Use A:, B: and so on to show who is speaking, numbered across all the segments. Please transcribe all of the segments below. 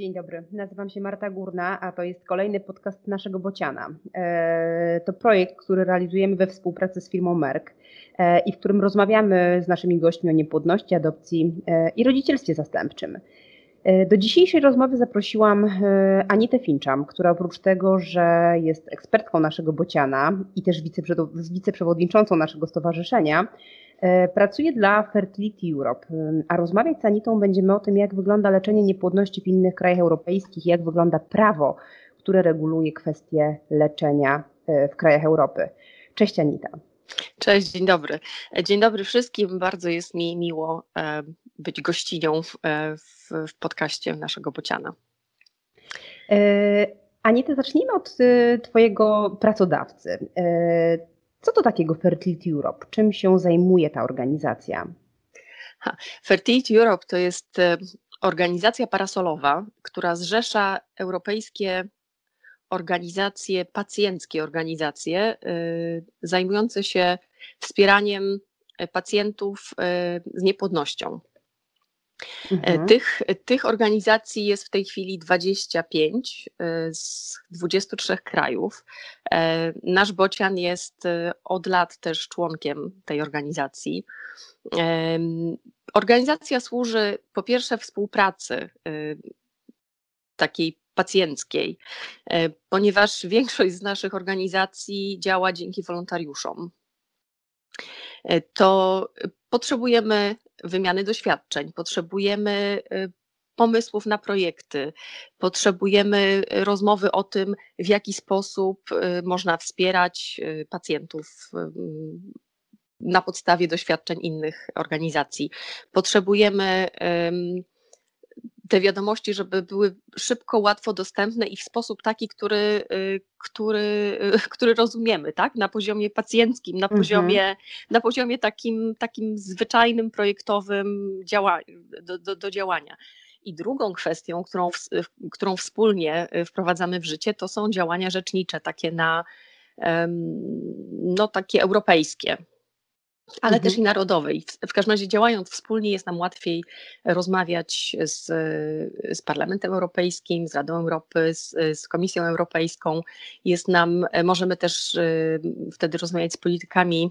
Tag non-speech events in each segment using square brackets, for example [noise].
A: Dzień dobry, nazywam się Marta Górna, a to jest kolejny podcast naszego Bociana. E, to projekt, który realizujemy we współpracy z firmą Merck e, i w którym rozmawiamy z naszymi gośćmi o niepłodności, adopcji e, i rodzicielstwie zastępczym. Do dzisiejszej rozmowy zaprosiłam Anitę Finczam, która oprócz tego, że jest ekspertką naszego Bociana i też wiceprzewodniczącą naszego stowarzyszenia, pracuję dla Fertility Europe, a rozmawiać z Anitą będziemy o tym, jak wygląda leczenie niepłodności w innych krajach europejskich, jak wygląda prawo, które reguluje kwestie leczenia e, w krajach Europy. Cześć Anita.
B: Cześć, dzień dobry. Dzień dobry wszystkim. Bardzo jest mi miło e, być gościnią w, w podcaście naszego Bociana.
A: Anita, zacznijmy od Twojego pracodawcy. Co to takiego Fertility Europe? Czym się zajmuje ta organizacja?
B: Ha, Fertility Europe to jest e, organizacja parasolowa, która zrzesza europejskie organizacje, pacjenckie organizacje y, zajmujące się wspieraniem e, pacjentów z niepłodnością. Mhm. Tych, tych organizacji jest w tej chwili 25 z 23 krajów. Nasz Bocian jest od lat też członkiem tej organizacji. Organizacja służy po pierwsze współpracy takiej pacjenckiej, ponieważ większość z naszych organizacji działa dzięki wolontariuszom. To potrzebujemy wymiany doświadczeń, potrzebujemy y, pomysłów na projekty, potrzebujemy rozmowy o tym, w jaki sposób y, można wspierać y, pacjentów na podstawie doświadczeń innych organizacji. Potrzebujemy te wiadomości, żeby były szybko, łatwo dostępne i w sposób taki, który, y, który, y, [laughs] który rozumiemy, tak? Na poziomie pacjenckim, na mhm. poziomie, na poziomie takim, takim zwyczajnym, projektowym działa, do, do, do działania. I drugą kwestią, którą, którą wspólnie y, wprowadzamy w życie, to są działania rzecznicze, takie na no, takie europejskie ale mhm. też i narodowej. W, w każdym razie działając wspólnie jest nam łatwiej rozmawiać z, z Parlamentem Europejskim, z Radą Europy, z, z Komisją Europejską. Jest nam, możemy też y, wtedy rozmawiać z politykami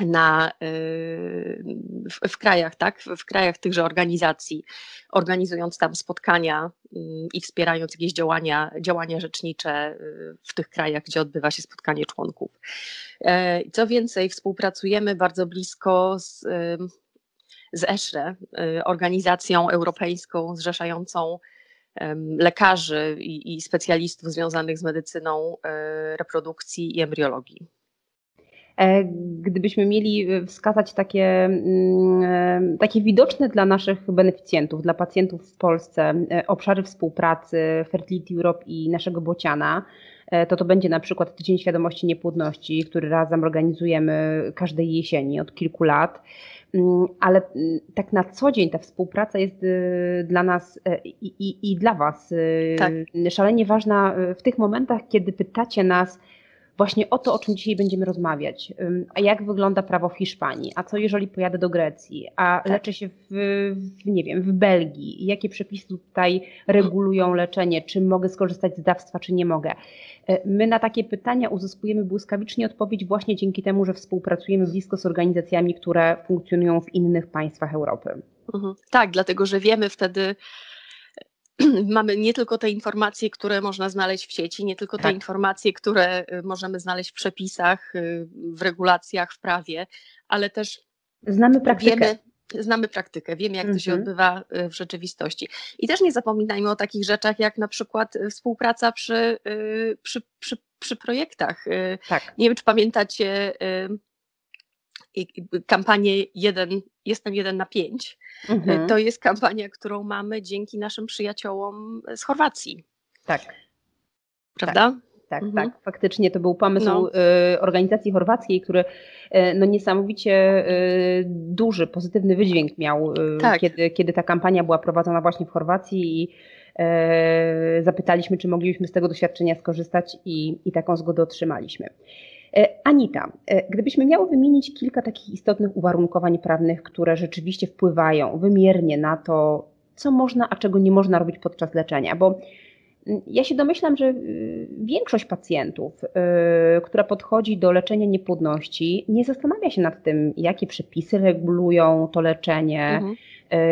B: na, y, w, w, krajach, tak, w krajach tychże organizacji, organizując tam spotkania y, i wspierając jakieś działania, działania rzecznicze y, w tych krajach, gdzie odbywa się spotkanie członków. E, co więcej, współpracujemy bardzo blisko z, z ESHRE, organizacją europejską zrzeszającą lekarzy i, i specjalistów związanych z medycyną reprodukcji i embriologii.
A: E, gdybyśmy mieli e, wskazać takie, mm, e, takie widoczne dla naszych beneficjentów, dla pacjentów w Polsce obszary współpracy Fertility Europe i naszego Bociana, to to będzie na przykład Tydzień Świadomości Niepłodności, który razem organizujemy każdej jesieni od kilku lat. Mm, ale mm, tak na co dzień ta współpraca jest dla nas i, i, i dla Was tak. szalenie ważna w tych momentach, kiedy pytacie nas, właśnie o to, o czym dzisiaj będziemy rozmawiać. A jak wygląda prawo w Hiszpanii? A co jeżeli pojadę do Grecji? A tak. leczę się w, w, nie wiem, w Belgii? Jakie przepisy tutaj regulują leczenie? Czy mogę skorzystać z dawstwa, czy nie mogę? E, my na takie pytania uzyskujemy błyskawicznie odpowiedź właśnie dzięki temu, że współpracujemy blisko z organizacjami, które funkcjonują w innych państwach Europy.
B: Mhm. Tak, dlatego że wiemy wtedy, [clears throat] mamy nie tylko te informacje, które można znaleźć w sieci, nie tylko te tak. informacje, które y, możemy znaleźć w przepisach, y, w regulacjach, w prawie, ale też
A: znamy praktykę. Wiemy,
B: znamy praktykę, wiemy, jak to się mhm. odbywa y, w rzeczywistości. I też nie zapominajmy o takich rzeczach, jak na przykład współpraca przy, przy, przy, przy projektach. Tak. Nie wiem, czy pamiętacie kampanię jeden, Jestem jeden na pięć. Mhm. To jest kampania, którą mamy dzięki naszym przyjaciołom z Chorwacji.
A: Tak.
B: Prawda?
A: Tak. Tak, mhm. tak, faktycznie to był pomysł no. Y, organizacji chorwackiej, który y, no niesamowicie duży, pozytywny wydźwięk miał, tak. kiedy, kiedy ta kampania była prowadzona właśnie w Chorwacji i zapytaliśmy, czy moglibyśmy z tego doświadczenia skorzystać i, i taką zgodę otrzymaliśmy. E, Anita, e, gdybyśmy miały wymienić kilka takich istotnych uwarunkowań prawnych, które rzeczywiście wpływają wymiernie na to, co można, a czego nie można robić podczas leczenia, bo mm, ja się domyślam, że y, większość pacjentów, y, która podchodzi do leczenia niepłodności, nie zastanawia się nad tym, jakie przepisy regulują to leczenie, mhm.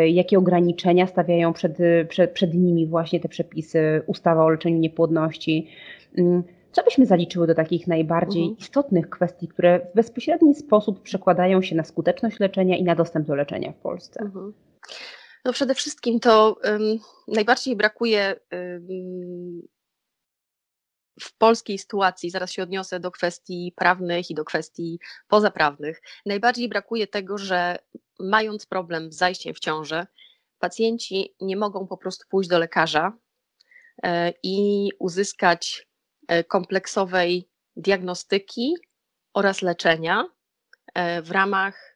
A: Y, jakie ograniczenia stawiają przed, przed, przed nimi właśnie te przepisy, ustawa o leczeniu niepłodności. Mm, co byśmy zaliczyły do takich najbardziej mhm. istotnych kwestii, które w bezpośredni sposób przekładają się na skuteczność leczenia i na dostęp do leczenia w Polsce? Mhm.
B: No przede wszystkim to um, najbardziej brakuje um, w polskiej sytuacji, zaraz się odniosę do kwestii prawnych i do kwestii pozaprawnych, najbardziej brakuje tego, że mając problem z zajściem w ciążę, pacjenci nie mogą po prostu pójść do lekarza e, i uzyskać kompleksowej diagnostyki oraz leczenia e, w ramach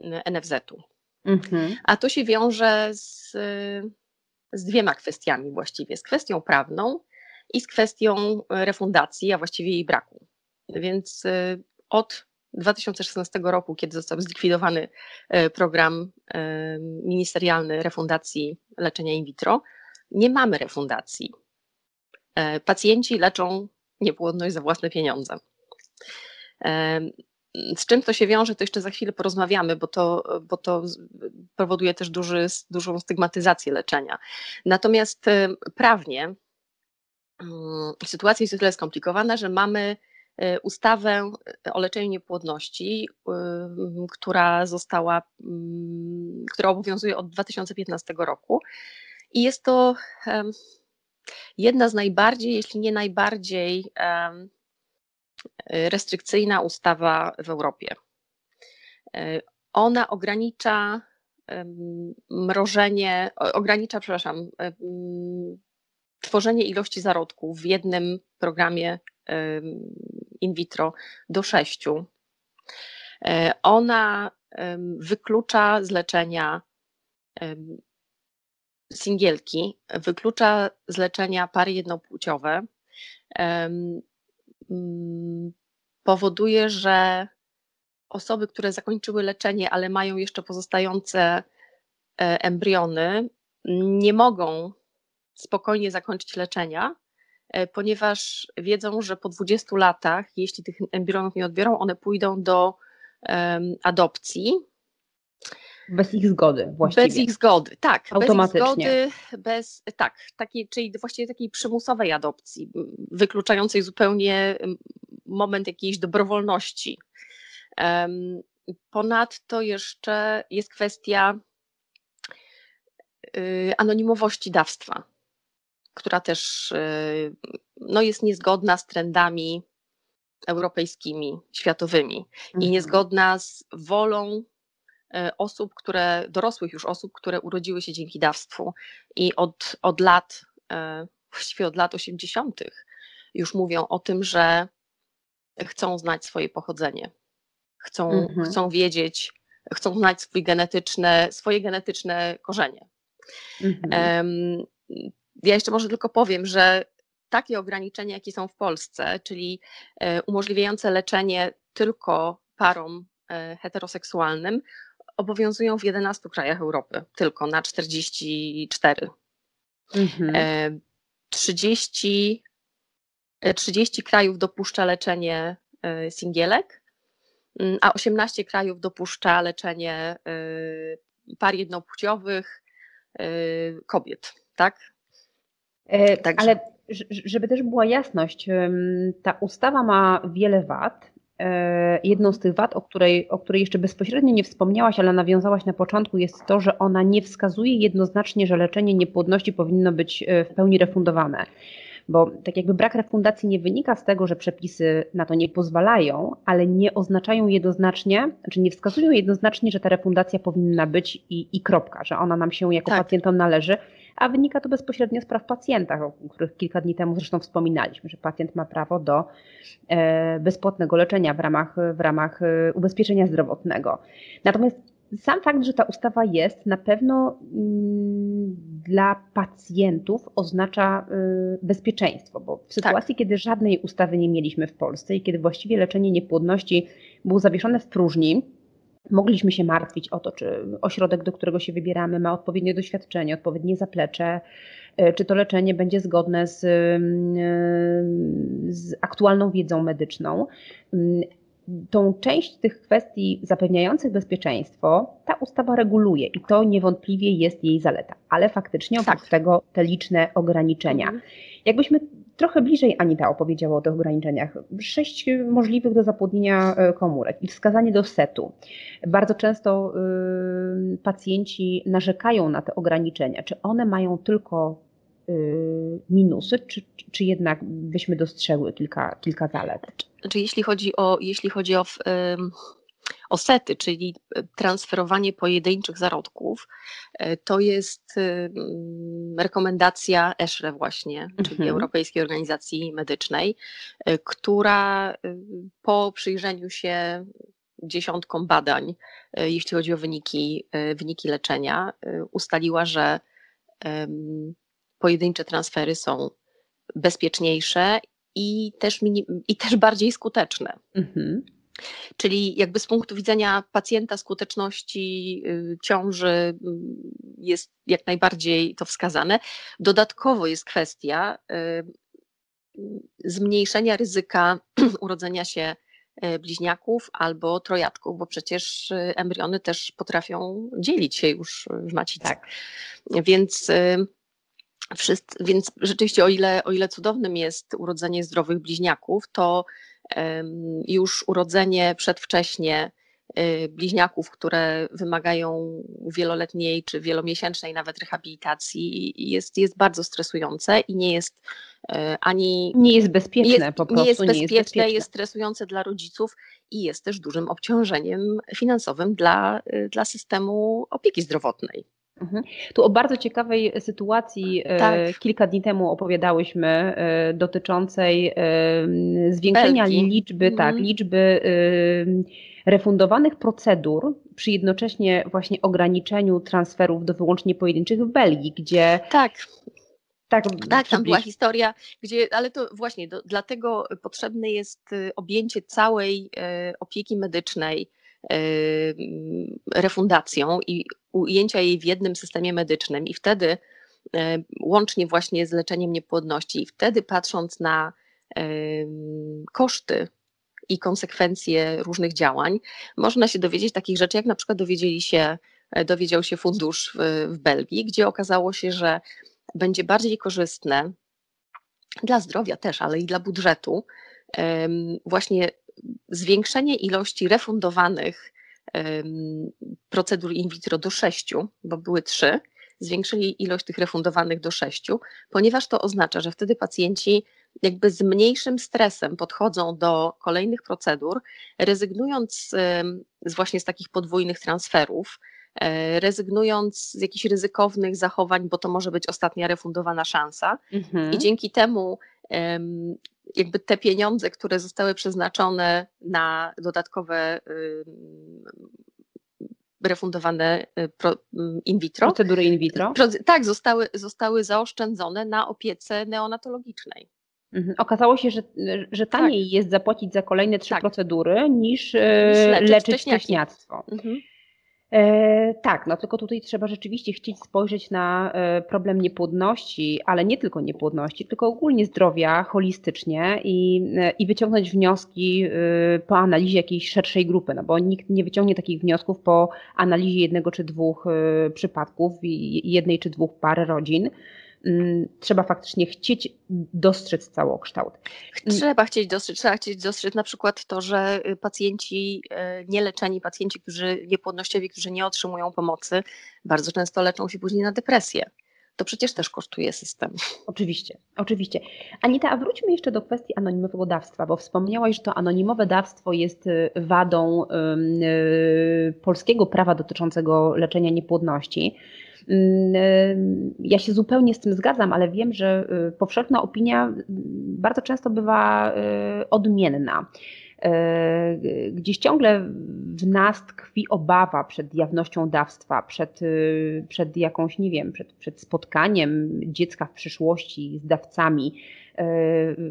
B: NFZ-u. Mhm. A to się wiąże z, z dwiema kwestiami właściwie, z kwestią prawną i z kwestią refundacji, a właściwie jej braku. Więc od 2016 roku, kiedy został zlikwidowany program ministerialny refundacji leczenia in vitro, nie mamy refundacji. Pacjenci leczą niepłodność za własne pieniądze. Z czym to się wiąże, to jeszcze za chwilę porozmawiamy, bo to, bo to powoduje też duży, dużą stygmatyzację leczenia. Natomiast prawnie mm, sytuacja jest o tyle skomplikowana, że mamy e, ustawę o leczeniu niepłodności, która została, mm, która obowiązuje od 2015 roku. I jest to jedna z najbardziej, jeśli nie najbardziej restrykcyjna ustawa w Europie. E, ona ogranicza mrożenie, ogranicza, przepraszam, tworzenie ilości zarodków w jednym programie in vitro do sześciu. E, ona wyklucza z leczenia singielki, wyklucza z leczenia pary jednopłciowe, Mm, powoduje, że osoby, które zakończyły leczenie, ale mają jeszcze pozostające e, embriony, nie mogą spokojnie zakończyć leczenia, e, ponieważ wiedzą, że po 20 latach, jeśli tych embrionów nie odbiorą, one pójdą do adopcji
A: bez ich zgody właściwie.
B: Bez ich zgody, tak. Automatycznie. Bez ich zgody, bez, tak, takiej, czyli właściwie takiej przymusowej adopcji, wykluczającej zupełnie moment jakiejś dobrowolności. Ponadto jeszcze jest kwestia y, anonimowości dawstwa, która też y, no, jest niezgodna z trendami europejskimi, światowymi i mhm. niezgodna z wolą osób, które, dorosłych już osób, które urodziły się dzięki dawstwu i od, od lat, e, właściwie od lat 80. już mówią o tym, że chcą znać swoje pochodzenie, chcą, mhm. chcą wiedzieć, chcą znać swój genetyczne, swoje genetyczne korzenie. Mhm. Ja jeszcze może tylko powiem, że takie ograniczenia, jakie są w Polsce, czyli e, umożliwiające leczenie tylko parom heteroseksualnym, obowiązują w 11 krajach Europy, tylko na 44. Mhm. 30, e, 30 e, krajów dopuszcza leczenie e, singielek, mm, a 18 krajów dopuszcza leczenie par jednopłciowych kobiet, tak?
A: Także. Ale żeby też była jasność, ta ustawa ma wiele wad jedną z tych wad, o której, o której jeszcze bezpośrednio nie wspomniałaś, ale nawiązałaś na początku, jest to, że ona nie wskazuje jednoznacznie, że leczenie niepłodności powinno być e, w pełni refundowane. Bo tak jakby brak refundacji nie wynika z tego, że przepisy na to nie pozwalają, ale nie oznaczają jednoznacznie, znaczy nie wskazują jednoznacznie, że ta refundacja powinna być i, i kropka, że ona nam się jako tak. pacjentom należy, a wynika to bezpośrednio z praw pacjenta, o których kilka dni temu zresztą wspominaliśmy, że pacjent ma prawo do e, bezpłatnego leczenia w ramach, w ramach e, ubezpieczenia zdrowotnego. Natomiast sam fakt, że ta ustawa jest, na pewno mm, dla pacjentów oznacza y, bezpieczeństwo, bo w sytuacji, tak. kiedy żadnej ustawy nie mieliśmy w Polsce i kiedy właściwie leczenie niepłodności było zawieszone w próżni, mogliśmy się martwić o to, czy ośrodek, do którego się wybieramy, ma odpowiednie doświadczenie, odpowiednie zaplecze, e, czy to leczenie będzie zgodne z, z aktualną wiedzą medyczną. Tą część tych kwestii zapewniających bezpieczeństwo ta ustawa reguluje i to niewątpliwie jest jej zaleta, ale faktycznie oprócz tak. tego te liczne ograniczenia. Mhm. Jakbyśmy trochę bliżej Anita opowiedziała o tych ograniczeniach. Sześć możliwych do zapłodnienia e, komórek i wskazanie do setu. Bardzo często y, pacjenci narzekają na te ograniczenia. Czy one mają tylko y, minusy, czy, czy jednak byśmy dostrzegły kilka, kilka zalet?
B: Czy jeśli chodzi o, jeśli chodzi o osety, czyli e, transferowanie pojedynczych zarodków, e, to jest e, rekomendacja ESHRE właśnie, czyli mhm. Europejskiej Organizacji Medycznej, która po przyjrzeniu się dziesiątkom badań, jeśli chodzi o wyniki, wyniki leczenia, ustaliła, że pojedyncze transfery są bezpieczniejsze i też, i też bardziej skuteczne. Mhm. Czyli jakby z punktu widzenia pacjenta skuteczności y, ciąży y, jest jak najbardziej to wskazane. Dodatkowo jest kwestia y, zmniejszenia ryzyka [clears throat] urodzenia się bliźniaków albo trojatków, bo przecież embriony też potrafią dzielić się już w macicy. Tak. Więc więc rzeczywiście, o ile, o ile cudownym jest urodzenie zdrowych bliźniaków, to już urodzenie przedwcześnie y, bliźniaków, które wymagają wieloletniej czy wielomiesięcznej nawet rehabilitacji, jest, jest bardzo stresujące i nie jest e, ani.
A: Nie jest bezpieczne jest, po prostu.
B: Nie jest bezpieczne, nie jest, bezpieczne. jest stresujące dla rodziców i jest też dużym obciążeniem finansowym dla, y, dla systemu opieki zdrowotnej.
A: Mhm. Tu o bardzo ciekawej sytuacji e, tak. kilka dni temu opowiadałyśmy e, dotyczącej e, zwiększenia Belgii. liczby, tak, mhm. tak, liczby refundowanych procedur przy jednocześnie właśnie ograniczeniu transferów do wyłącznie pojedynczych w Belgii, gdzie
B: tak. Tak, tak tam była historia, gdzie, ale to właśnie do, dlatego potrzebne jest objęcie całej opieki medycznej refundacją i ujęcia jej w jednym systemie medycznym i wtedy łącznie właśnie z leczeniem niepłodności i wtedy patrząc na koszty i konsekwencje różnych działań, można się dowiedzieć takich rzeczy, jak na przykład dowiedzieli się, e, dowiedział się fundusz w, w Belgii, gdzie okazało się, że będzie bardziej korzystne dla zdrowia też, ale i dla budżetu, właśnie zwiększenie ilości refundowanych procedur in vitro do sześciu, bo były trzy, zwiększyli ilość tych refundowanych do sześciu, ponieważ to oznacza, że wtedy pacjenci jakby z mniejszym stresem podchodzą do kolejnych procedur, rezygnując z właśnie z takich podwójnych transferów, e, rezygnując z jakichś ryzykownych zachowań, bo to może być ostatnia refundowana szansa. Mhm. I dzięki temu jakby te pieniądze, które zostały przeznaczone na dodatkowe refundowane y, in vitro.
A: Procedury in vitro?
B: Tak, zostały, zostały zaoszczędzone na opiece neonatologicznej.
A: Mhm. Okazało się, że, że taniej tak. jest zapłacić za kolejne trzy tak. procedury niż, niż leczyć, leczyć wcześniactwo. Mhm. E, tak, no tylko tutaj trzeba rzeczywiście chcieć spojrzeć na e, problem niepłodności, ale nie tylko niepłodności, tylko ogólnie zdrowia holistycznie i, e, i wyciągnąć wnioski po analizie jakiejś szerszej grupy, no bo nikt nie wyciągnie takich wniosków po analizie jednego czy dwóch przypadków, jednej czy dwóch par rodzin. Mm, trzeba faktycznie chcieć dostrzec całokształt.
B: Trzeba chcieć dostrzec, trzeba chcieć dostrzec na przykład to, że y, pacjenci y, nieleczeni, pacjenci, którzy niepłodnościowi, którzy nie otrzymują pomocy, bardzo często leczą się później na depresję to przecież też kosztuje system.
A: Oczywiście, oczywiście. Anita, a wróćmy jeszcze do kwestii anonimowego dawstwa, bo wspomniałaś, że to anonimowe dawstwo jest y, wadą yy, polskiego prawa dotyczącego leczenia niepłodności. Mm, ja się zupełnie z tym zgadzam, ale wiem, że y, powszechna opinia bardzo często bywa y, odmienna. Y, gdzieś ciągle w nas tkwi obawa przed jawnością dawstwa, przed, przed jakąś, nie wiem, przed, przed spotkaniem dziecka w przyszłości z dawcami.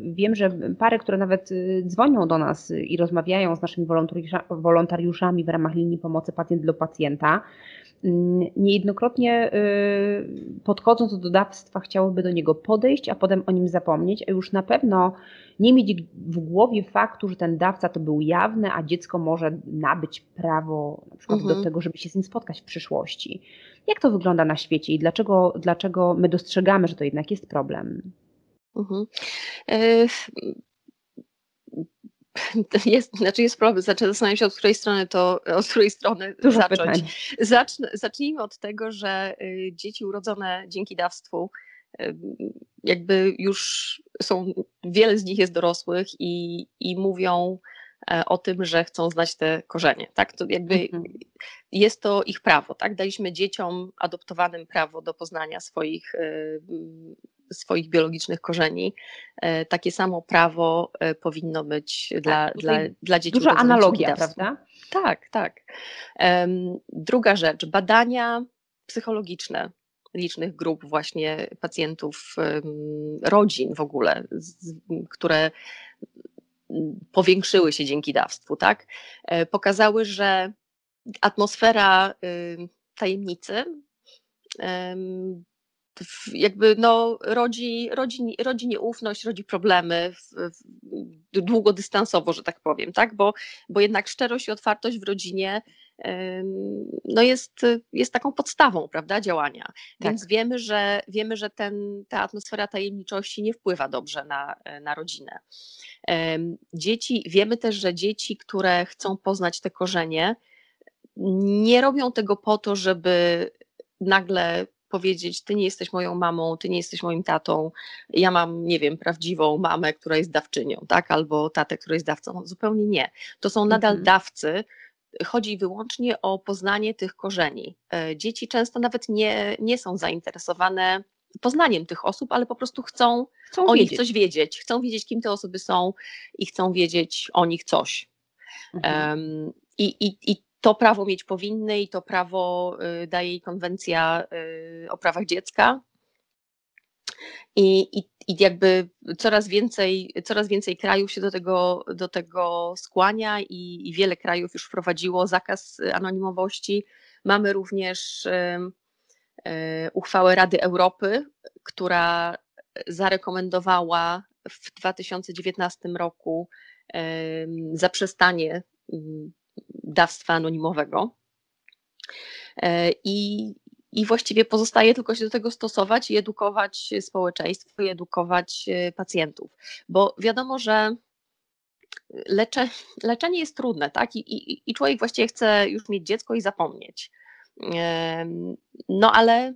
A: Wiem, że pary, które nawet dzwonią do nas i rozmawiają z naszymi wolontariuszami w ramach linii pomocy pacjent do pacjenta, niejednokrotnie y, podchodząc do dodawstwa chciałyby do niego podejść, a potem o nim zapomnieć, a już na pewno nie mieć w głowie faktu, że ten dawca to był jawny, a dziecko może nabyć prawo na przykład mhm. do tego, żeby się z nim spotkać w przyszłości. Jak to wygląda na świecie i dlaczego, dlaczego my dostrzegamy, że to jednak jest problem? Mhm.
B: Jest, znaczy jest problem, znaczy zastanawiam się od której strony to, od której strony Dużo zacząć. Zacznę, zacznijmy od tego, że y, dzieci urodzone dzięki dawstwu y, jakby już są, wiele z nich jest dorosłych i, i mówią e, o tym, że chcą znać te korzenie. Tak? To jakby mhm. jest to ich prawo. Tak? Daliśmy dzieciom adoptowanym prawo do poznania swoich y, swoich biologicznych korzeni. E, takie samo prawo e, powinno być tak, dla, dla, dla dzieci.
A: Duża analogia, prawda?
B: Tak, tak. Druga rzecz, badania psychologiczne licznych grup właśnie pacjentów, rodzin w ogóle, które powiększyły się dzięki dawstwu, tak? E, pokazały, że atmosfera tajemnicy jakby no, rodzi, rodzi, rodzi nieufność, rodzi problemy w, w, długodystansowo, że tak powiem, tak? Bo, bo jednak szczerość i otwartość w rodzinie no jest, jest taką podstawą prawda, działania. Tak. Więc wiemy, że, wiemy, że ten, ta atmosfera tajemniczości nie wpływa dobrze na, na rodzinę. Dzieci, wiemy też, że dzieci, które chcą poznać te korzenie, nie robią tego po to, żeby nagle powiedzieć, ty nie jesteś moją mamą, ty nie jesteś moim tatą, ja mam, nie wiem, prawdziwą mamę, która jest dawczynią, tak, albo tatę, który jest dawcą. Zupełnie nie. To są nadal mhm. dawcy. Chodzi wyłącznie o poznanie tych korzeni. E, dzieci często nawet nie, nie są zainteresowane poznaniem tych osób, ale po prostu chcą, chcą o nich coś wiedzieć. Chcą wiedzieć, kim te osoby są i chcą wiedzieć o nich coś. Mhm. Um, i, i, I to prawo mieć powinny i to prawo y, daje jej konwencja y, o prawach dziecka. I, i, I jakby coraz więcej, coraz więcej krajów się do tego, do tego skłania i, i wiele krajów już wprowadziło zakaz anonimowości. Mamy również y, uchwałę Rady Europy, która zarekomendowała w 2019 roku zaprzestanie dawstwa anonimowego. E, I, I właściwie pozostaje tylko się do tego stosować i edukować społeczeństwo, i edukować e, pacjentów. Bo wiadomo, że lecze, leczenie jest trudne, tak? I, i, I człowiek właściwie chce już mieć dziecko i zapomnieć. No ale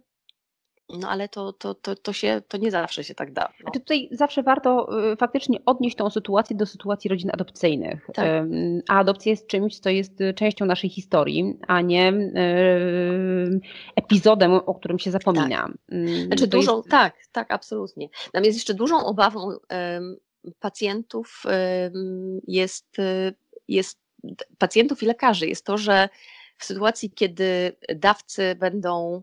B: no ale to, to, to, to, się, to nie zawsze się tak da. No.
A: Znaczy tutaj zawsze warto y, faktycznie odnieść tą sytuację do sytuacji rodzin adopcyjnych. Tak. A adopcja jest czymś, co jest y, częścią naszej historii, a nie y, epizodem, o którym się zapomina.
B: Tak. Znaczy dużą, jest... tak, tak, absolutnie. Nam jest jeszcze dużą obawą pacjentów jest, jest pacjentów i lekarzy jest to, że w sytuacji, kiedy dawcy będą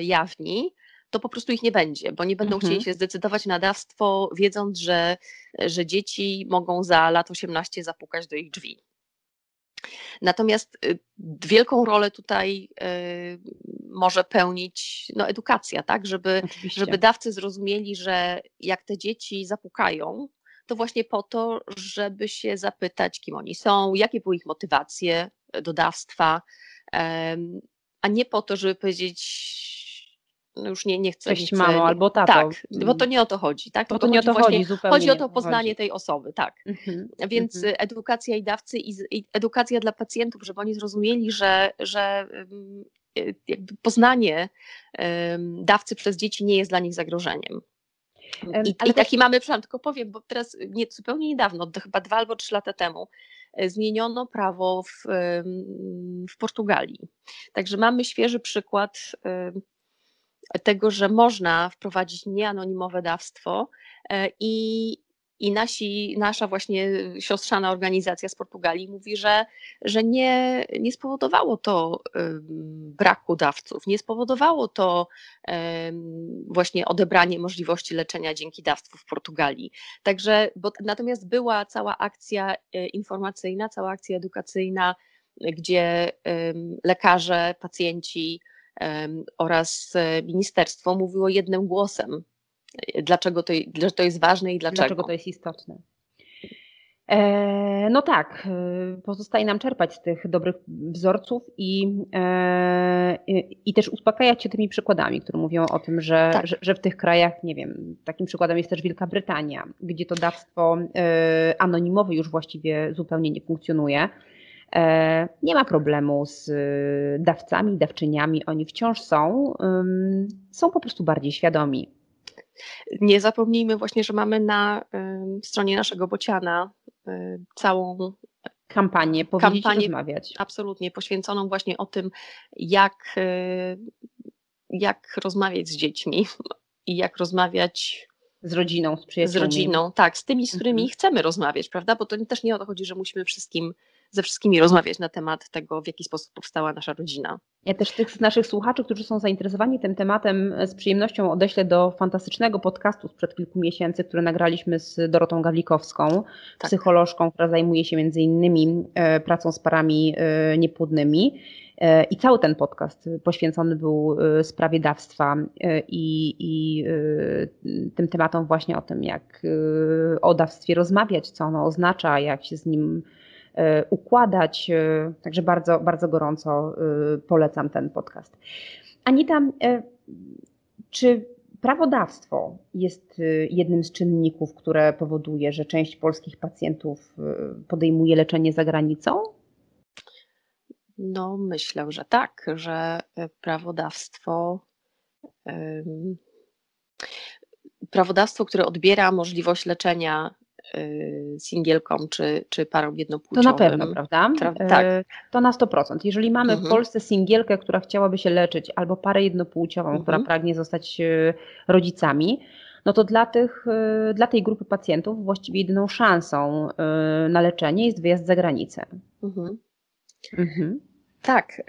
B: jawni, to po prostu ich nie będzie, bo nie będą mhm. chcieli się zdecydować na dawstwo, wiedząc, że, że dzieci mogą za lat 18 zapukać do ich drzwi. Natomiast y, wielką rolę tutaj y, może pełnić no, edukacja, tak? Żeby, żeby dawcy zrozumieli, że jak te dzieci zapukają, to właśnie po to, żeby się zapytać, kim oni są, jakie były ich motywacje do dawstwa, a nie po to, żeby powiedzieć, już nie, nie chcę.
A: Cześć mamo albo tato.
B: Tak, bo to nie o to chodzi. Tak?
A: Bo to, to nie o to chodzi zupełnie.
B: Chodzi o to poznanie tej osoby, tak. Mhm. Więc mhm. edukacja i dawcy i, i, edukacja dla pacjentów, żeby oni zrozumieli, że, że jakby poznanie dawcy przez dzieci nie jest dla nich zagrożeniem. I, i taki mamy przykład, tylko powiem, bo teraz nie, zupełnie niedawno, to chyba dwa albo trzy lata temu, e, zmieniono prawo w, w Portugalii. Także mamy świeży przykład tego, że można wprowadzić nieanonimowe dawstwo e, i, i nasi, nasza właśnie siostrzana organizacja z Portugalii mówi, że, że nie, nie spowodowało to braku dawców, nie spowodowało to właśnie odebranie możliwości leczenia dzięki dawstwu w Portugalii. Także, bo, natomiast była cała akcja e, informacyjna, cała akcja edukacyjna, gdzie lekarze, pacjenci oraz e, ministerstwo mówiło jednym głosem dlaczego to, dlaczego to jest ważne i dlaczego.
A: Dlaczego to jest istotne. E, no tak, e, pozostaje nam czerpać z tych dobrych wzorców i, e, i też uspokajać się tymi przykładami, które mówią o tym, że, tak. że, że, w tych krajach, nie wiem, takim przykładem jest też Wielka Brytania, gdzie to dawstwo anonimowe już właściwie zupełnie nie funkcjonuje. Nie ma problemu z dawcami, dawczyniami, oni wciąż są, są po prostu bardziej świadomi
B: nie zapomnijmy właśnie, że mamy na stronie naszego bociana całą
A: kampanię, kampanię rozmawiać.
B: Absolutnie, poświęconą właśnie o tym, jak, jak rozmawiać z dziećmi i jak rozmawiać
A: z rodziną, z przyjaciółmi.
B: Z rodziną, tak, z tymi, z którymi mhm. chcemy rozmawiać, prawda? Bo to też nie o to chodzi, że musimy wszystkim ze wszystkimi rozmawiać na temat tego, w jaki sposób powstała nasza rodzina.
A: Ja też tych z naszych słuchaczy, którzy są zainteresowani tym tematem, z przyjemnością odeślę do fantastycznego podcastu sprzed kilku miesięcy, który nagraliśmy z Dorotą Gawlikowską, tak. psycholożką, która zajmuje się między innymi e, pracą z parami e, niepłodnymi. E, I cały ten podcast poświęcony był sprawie dawstwa i, i tym tematom właśnie o tym, jak o dawstwie rozmawiać, co ono oznacza, jak się z nim układać. E, także bardzo, bardzo gorąco e, polecam ten podcast. Anita, czy prawodawstwo jest jednym z czynników, które powoduje, że część polskich pacjentów podejmuje leczenie za granicą?
B: No, myślę, że tak, że prawodawstwo. Prawodawstwo, które odbiera możliwość leczenia Y, singielkom czy, czy parom jednopłciowym.
A: To na pewno, prawda? Pra tak. Y, to na 100%. Jeżeli mamy mhm. w Polsce singielkę, która chciałaby się leczyć, albo parę jednopłciową, mhm. która pragnie zostać y, rodzicami, no to dla, tych, dla tej grupy pacjentów właściwie jedyną szansą na leczenie jest wyjazd za granicę. Mhm.
B: Mhm. Tak,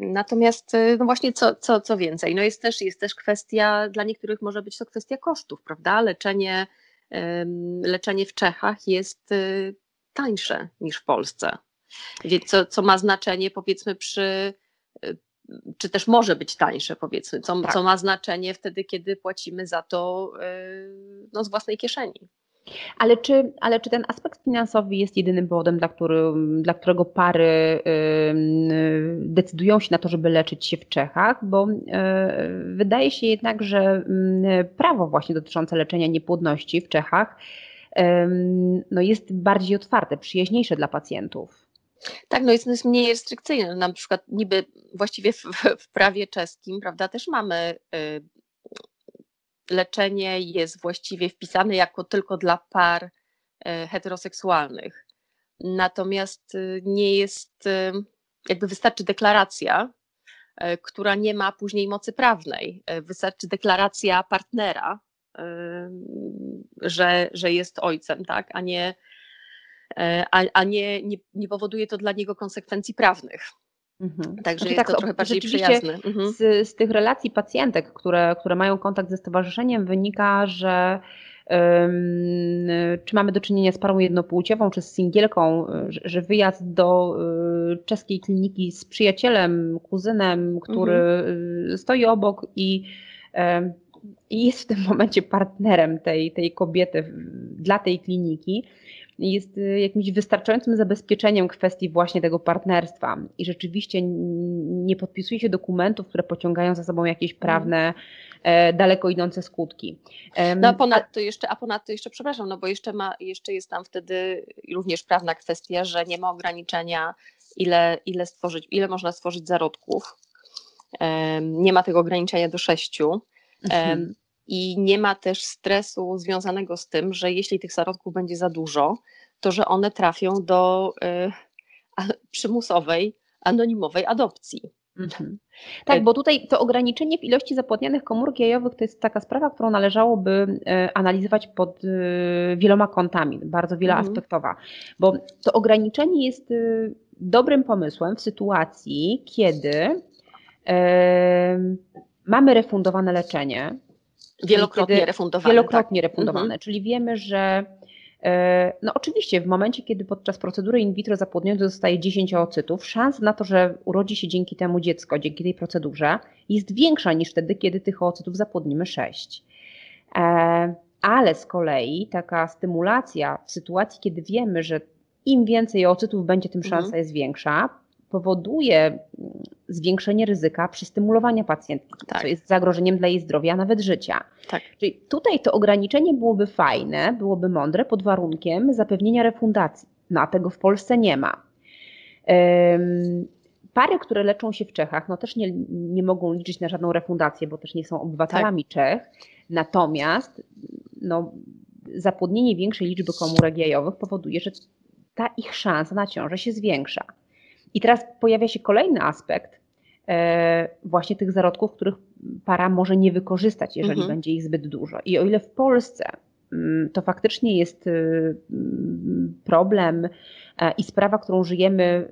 B: natomiast no właśnie co, co, co więcej, no jest też, jest też kwestia, dla niektórych może być to kwestia kosztów, prawda? Leczenie leczenie w Czechach jest y, tańsze niż w Polsce. Więc co, co ma znaczenie powiedzmy przy, y, czy też może być tańsze powiedzmy, co, tak. co ma znaczenie wtedy, kiedy płacimy za to y, no, z własnej kieszeni.
A: Ale czy, ale czy ten aspekt finansowy jest jedynym powodem, dla, który, dla którego pary decydują się na to, żeby leczyć się w Czechach? Bo e, wydaje się jednak, że prawo właśnie dotyczące leczenia niepłodności w Czechach no jest bardziej otwarte, przyjaźniejsze dla pacjentów.
B: Tak, no jest, jest mniej restrykcyjne. Na przykład niby właściwie w, w prawie czeskim, prawda, też mamy y, leczenie jest właściwie wpisane jako tylko dla par e, heteroseksualnych. Natomiast y, nie jest, y, jakby wystarczy deklaracja, e, która nie ma później mocy prawnej. E, wystarczy deklaracja partnera, że, że jest ojcem, tak? a, nie, a, a nie, nie, nie powoduje to dla niego konsekwencji prawnych. Mhm. Także znaczy, jest tak, to trochę bardziej przyjazne.
A: Mhm. Z, z tych relacji pacjentek, które, które mają kontakt ze stowarzyszeniem, wynika, że czy mamy do czynienia z parą jednopłciową, czy z singielką, że wyjazd do y, czeskiej kliniki z przyjacielem, kuzynem, który mhm. Y, stoi obok i, i jest w tym momencie partnerem tej, tej kobiety dla tej kliniki, jest y, jakimś wystarczającym zabezpieczeniem kwestii właśnie tego partnerstwa i rzeczywiście nie podpisuje się dokumentów, które pociągają za sobą jakieś mhm. prawne, e, daleko idące skutki.
B: No a ponadto jeszcze, a ponadto jeszcze, przepraszam, no bo jeszcze, ma, jeszcze jest tam wtedy również prawna kwestia, że nie ma ograniczenia, ile, ile, stworzyć, ile można stworzyć zarodków. Nie ma tego ograniczenia do sześciu. Mhm. I nie ma też stresu związanego z tym, że jeśli tych zarodków będzie za dużo, to że one trafią do y, przymusowej, anonimowej adopcji.
A: Mhm. Tak, bo tutaj to ograniczenie w ilości zapłodnianych komórek jajowych to jest taka sprawa, którą należałoby e, analizować pod e, wieloma kątami, bardzo wieloaspektowa, mhm. bo to ograniczenie jest e, dobrym pomysłem w sytuacji, kiedy mamy refundowane leczenie.
B: Wielokrotnie refundowane.
A: Wielokrotnie tak. refundowane, mhm. czyli wiemy, że E, no oczywiście w momencie, kiedy podczas procedury in vitro zapłodniony zostaje 10 oocytów, szans na to, że urodzi się dzięki temu dziecko, dzięki tej procedurze jest większa niż wtedy, kiedy tych oocytów zapłodnimy 6. E, ale z kolei taka stymulacja w sytuacji, kiedy wiemy, że im więcej oocytów będzie, tym szansa mhm. jest większa, powoduje mm, zwiększenie ryzyka przystymulowania pacjentki, tak. co jest zagrożeniem dla jej zdrowia, a nawet życia. Tak. Czyli tutaj to ograniczenie byłoby fajne, byłoby mądre pod warunkiem zapewnienia refundacji. No a tego w Polsce nie ma. Um, pary, które leczą się w Czechach, no też nie, nie mogą liczyć na żadną refundację, bo też nie są obywatelami tak. Czech. Natomiast no, zapłodnienie większej liczby komórek jajowych powoduje, że ta ich szansa na ciążę się zwiększa. I teraz pojawia się kolejny aspekt e, właśnie tych zarodków, których para może nie wykorzystać, jeżeli mhm. będzie ich zbyt dużo. I o ile w Polsce mm, to faktycznie jest y, mm, problem e, i sprawa, którą żyjemy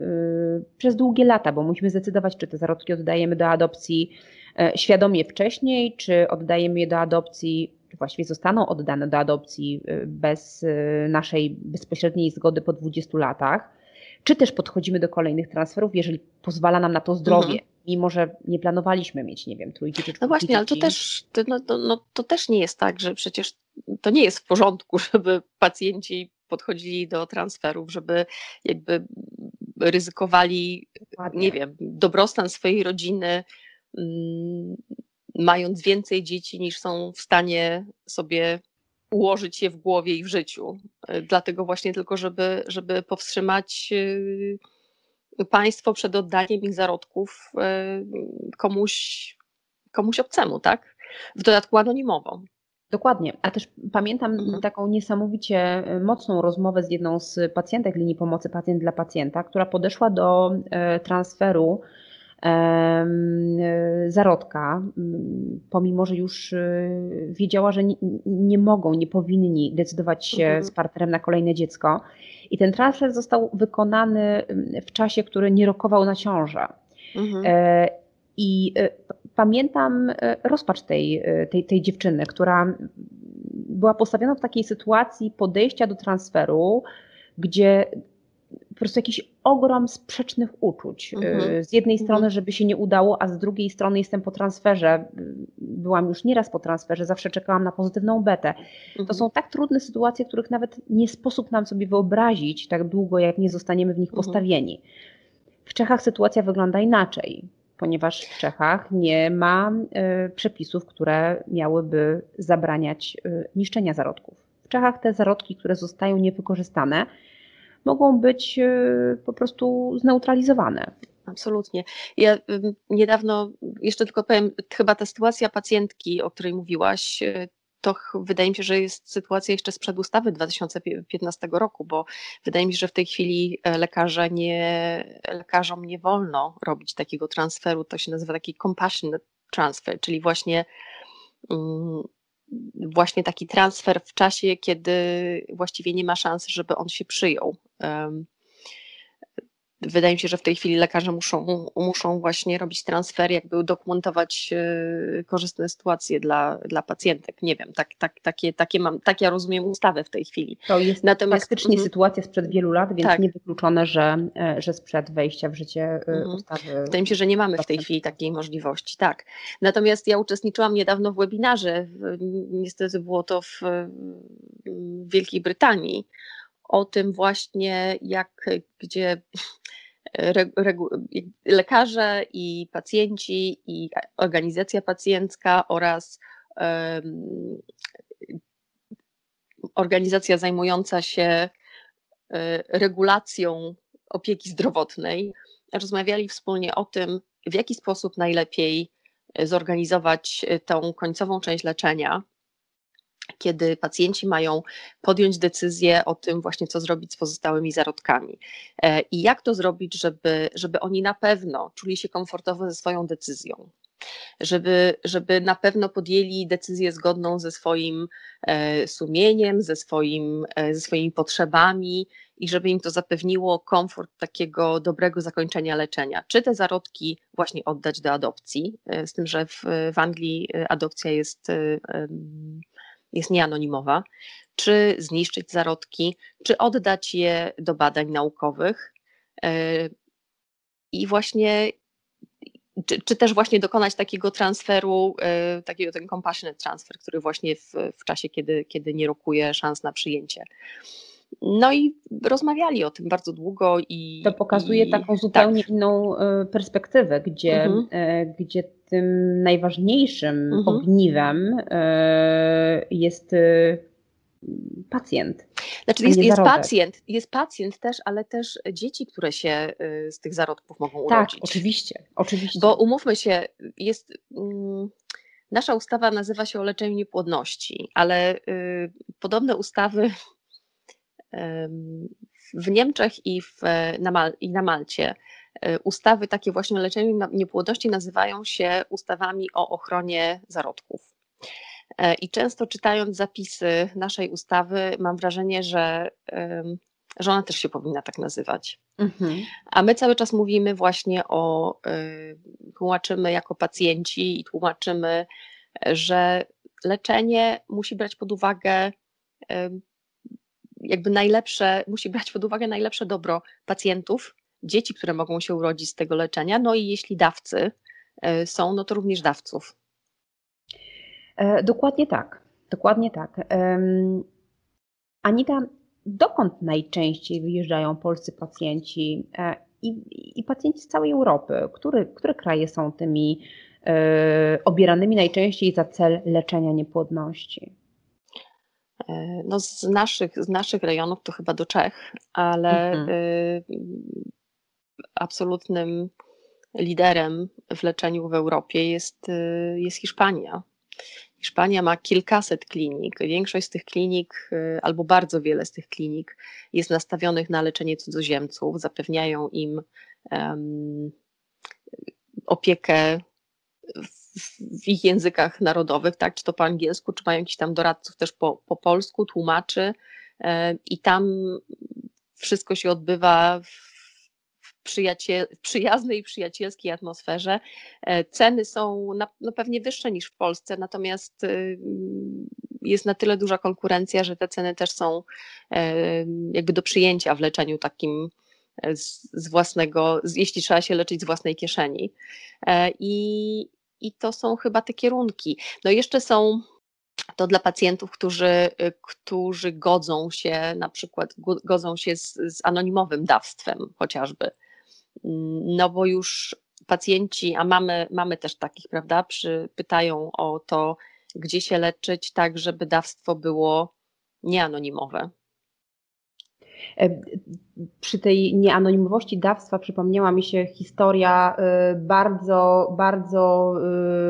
A: y, przez długie lata, bo musimy zdecydować, czy te zarodki oddajemy do adopcji e, świadomie wcześniej, czy oddajemy je do adopcji, czy właściwie zostaną oddane do adopcji y, bez naszej bezpośredniej zgody po 20 latach czy też podchodzimy do kolejnych transferów, jeżeli pozwala nam na to zdrowie, mhm. mimo że nie planowaliśmy mieć, nie wiem, trójki czy
B: No właśnie, ale to też, to, no, to, no, to też nie jest tak, że przecież to nie jest w porządku, [laughs] żeby pacjenci podchodzili do transferów, żeby jakby ryzykowali, Ładnie. nie wiem, dobrostan swojej rodziny, mm, mając więcej dzieci niż są w stanie sobie ułożyć je w głowie i w życiu. E, dlatego właśnie tylko, żeby, żeby powstrzymać e, państwo przed oddaniem ich zarodków e, komuś, komuś obcemu, tak? W dodatku anonimowo.
A: Dokładnie, a też pamiętam mhm. taką niesamowicie mocną rozmowę z jedną z pacjentek linii pomocy pacjent dla pacjenta, która podeszła do transferu zarodka, pomimo że już y, wiedziała, że nie, nie mogą, nie powinni decydować się mhm. z partnerem na kolejne dziecko. I ten transfer został wykonany w czasie, który nie rokował na ciążę. Mhm. E, I e, pamiętam e, rozpacz tej, tej, tej dziewczyny, która była postawiona w takiej sytuacji podejścia do transferu, gdzie prostu jakiś ogrom sprzecznych uczuć. Mhm. Z jednej mhm. strony, żeby się nie udało, a z drugiej strony jestem po transferze. Byłam już nieraz po transferze, zawsze czekałam na pozytywną betę. Mhm. To są tak trudne sytuacje, których nawet nie sposób nam sobie wyobrazić tak długo, jak nie zostaniemy w nich mhm. postawieni. W Czechach sytuacja wygląda inaczej, ponieważ w Czechach nie ma y, przepisów, które miałyby zabraniać y, niszczenia zarodków. W Czechach te zarodki, które zostają niewykorzystane, mogą być e, po prostu zneutralizowane.
B: Absolutnie. Ja niedawno, jeszcze tylko powiem, chyba ta sytuacja pacjentki, o której mówiłaś, e, to wydaje mi się, że jest sytuacja jeszcze sprzed ustawy 2015 roku, bo wydaje mi się, że w tej chwili e, lekarze nie, lekarzom nie wolno robić takiego transferu. To się nazywa taki compassionate transfer, czyli właśnie mm, właśnie taki transfer w czasie, kiedy właściwie nie ma szans, żeby on się przyjął. Wydaje mi się, że w tej chwili lekarze muszą, muszą właśnie robić transfer, jakby udokumentować e, korzystne sytuacje dla, dla pacjentek. Nie wiem, tak, tak, takie, takie mam, tak ja rozumiem ustawę w tej chwili.
A: To jest Natomiast, faktycznie mm, sytuacja sprzed wielu lat, więc tak. niewykluczone, że, e, że sprzed wejścia w życie mm. ustawy.
B: Wydaje mi się, że nie mamy w tej chwili takiej możliwości, tak. Natomiast ja uczestniczyłam niedawno w webinarze, niestety było to w Wielkiej Brytanii, o tym właśnie, jak gdzie lekarze i pacjenci i organizacja pacjencka oraz organizacja zajmująca się e, regulacją opieki zdrowotnej rozmawiali wspólnie o tym, w jaki sposób najlepiej zorganizować tą końcową część leczenia kiedy pacjenci mają podjąć decyzję o tym właśnie, co zrobić z pozostałymi zarodkami. E, I jak to zrobić, żeby, żeby oni na pewno czuli się komfortowo ze swoją decyzją żeby, żeby na pewno podjęli decyzję zgodną ze swoim e, sumieniem, ze, swoim, e, ze swoimi potrzebami i żeby im to zapewniło komfort takiego dobrego zakończenia leczenia. Czy te zarodki właśnie oddać do adopcji, z tym, że w, w Anglii adopcja jest, jest nieanonimowa, czy zniszczyć zarodki, czy oddać je do badań naukowych. I właśnie czy, czy, też właśnie dokonać takiego transferu, y, takiego ten compassionate transfer, który właśnie w, w czasie, kiedy, kiedy nie rokuje szans na przyjęcie. No i rozmawiali o tym bardzo długo i.
A: To pokazuje
B: i,
A: taką zupełnie tak. inną e, perspektywę, gdzie, mhm. E, gdzie tym najważniejszym mhm. ogniwem jest pacjent.
B: Znaczy jest, jest pacjent, jest pacjent też, ale też dzieci, które się z tych zarodków mogą
A: tak,
B: urodzić.
A: Tak, oczywiście, oczywiście.
B: Bo umówmy się, jest... Mm, nasza ustawa nazywa się o leczeniu niepłodności, ale y, podobne ustawy w Niemczech i, w, na, Mal, i na Malcie y, ustawy takie właśnie o leczeniu niepłodności nazywają się ustawami o ochronie zarodków. E, I często czytając zapisy naszej ustawy, mam wrażenie, że, że ona też się powinna tak nazywać. Mhm. A my cały czas mówimy właśnie o, tłumaczymy jako pacjenci i tłumaczymy, że leczenie musi brać pod uwagę jakby najlepsze, musi brać pod uwagę najlepsze dobro pacjentów, dzieci, które mogą się urodzić z tego leczenia, no i jeśli dawcy y, są, no to również dawców.
A: E, dokładnie tak. Dokładnie tak. Anita, dokąd najczęściej wyjeżdżają polscy pacjenci e, i, i pacjenci z całej Europy? Który, które kraje są tymi e, obieranymi najczęściej za cel leczenia niepłodności?
B: No z, naszych, z naszych rejonów to chyba do Czech, ale mhm. absolutnym liderem w leczeniu w Europie jest, jest Hiszpania. Hiszpania ma kilkaset klinik. Większość z tych klinik, y, albo bardzo wiele z tych klinik, jest nastawionych na leczenie cudzoziemców. Zapewniają im um, opiekę w, ich językach narodowych, tak, czy to po angielsku, czy mają jakiś tam doradców też po, po polsku, tłumaczy. Um, I tam wszystko się odbywa w przyjaciel, przyjaznej i przyjacielskiej atmosferze. E, ceny są na, no pewnie wyższe niż w Polsce, natomiast y, jest na tyle duża konkurencja, że te ceny też są e, jakby do przyjęcia w leczeniu takim e, z, z własnego, jeśli trzeba się leczyć z własnej kieszeni. I, I to są chyba te kierunki. No jeszcze są to dla pacjentów, którzy, którzy godzą się, na przykład godzą się z, z anonimowym dawstwem chociażby. No bo już pacjenci, a mamy, mamy też takich, prawda, przy, pytają o to, gdzie się leczyć, tak żeby dawstwo było nieanonimowe.
A: E, przy tej nieanonimowości dawstwa przypomniała mi się historia e, bardzo, bardzo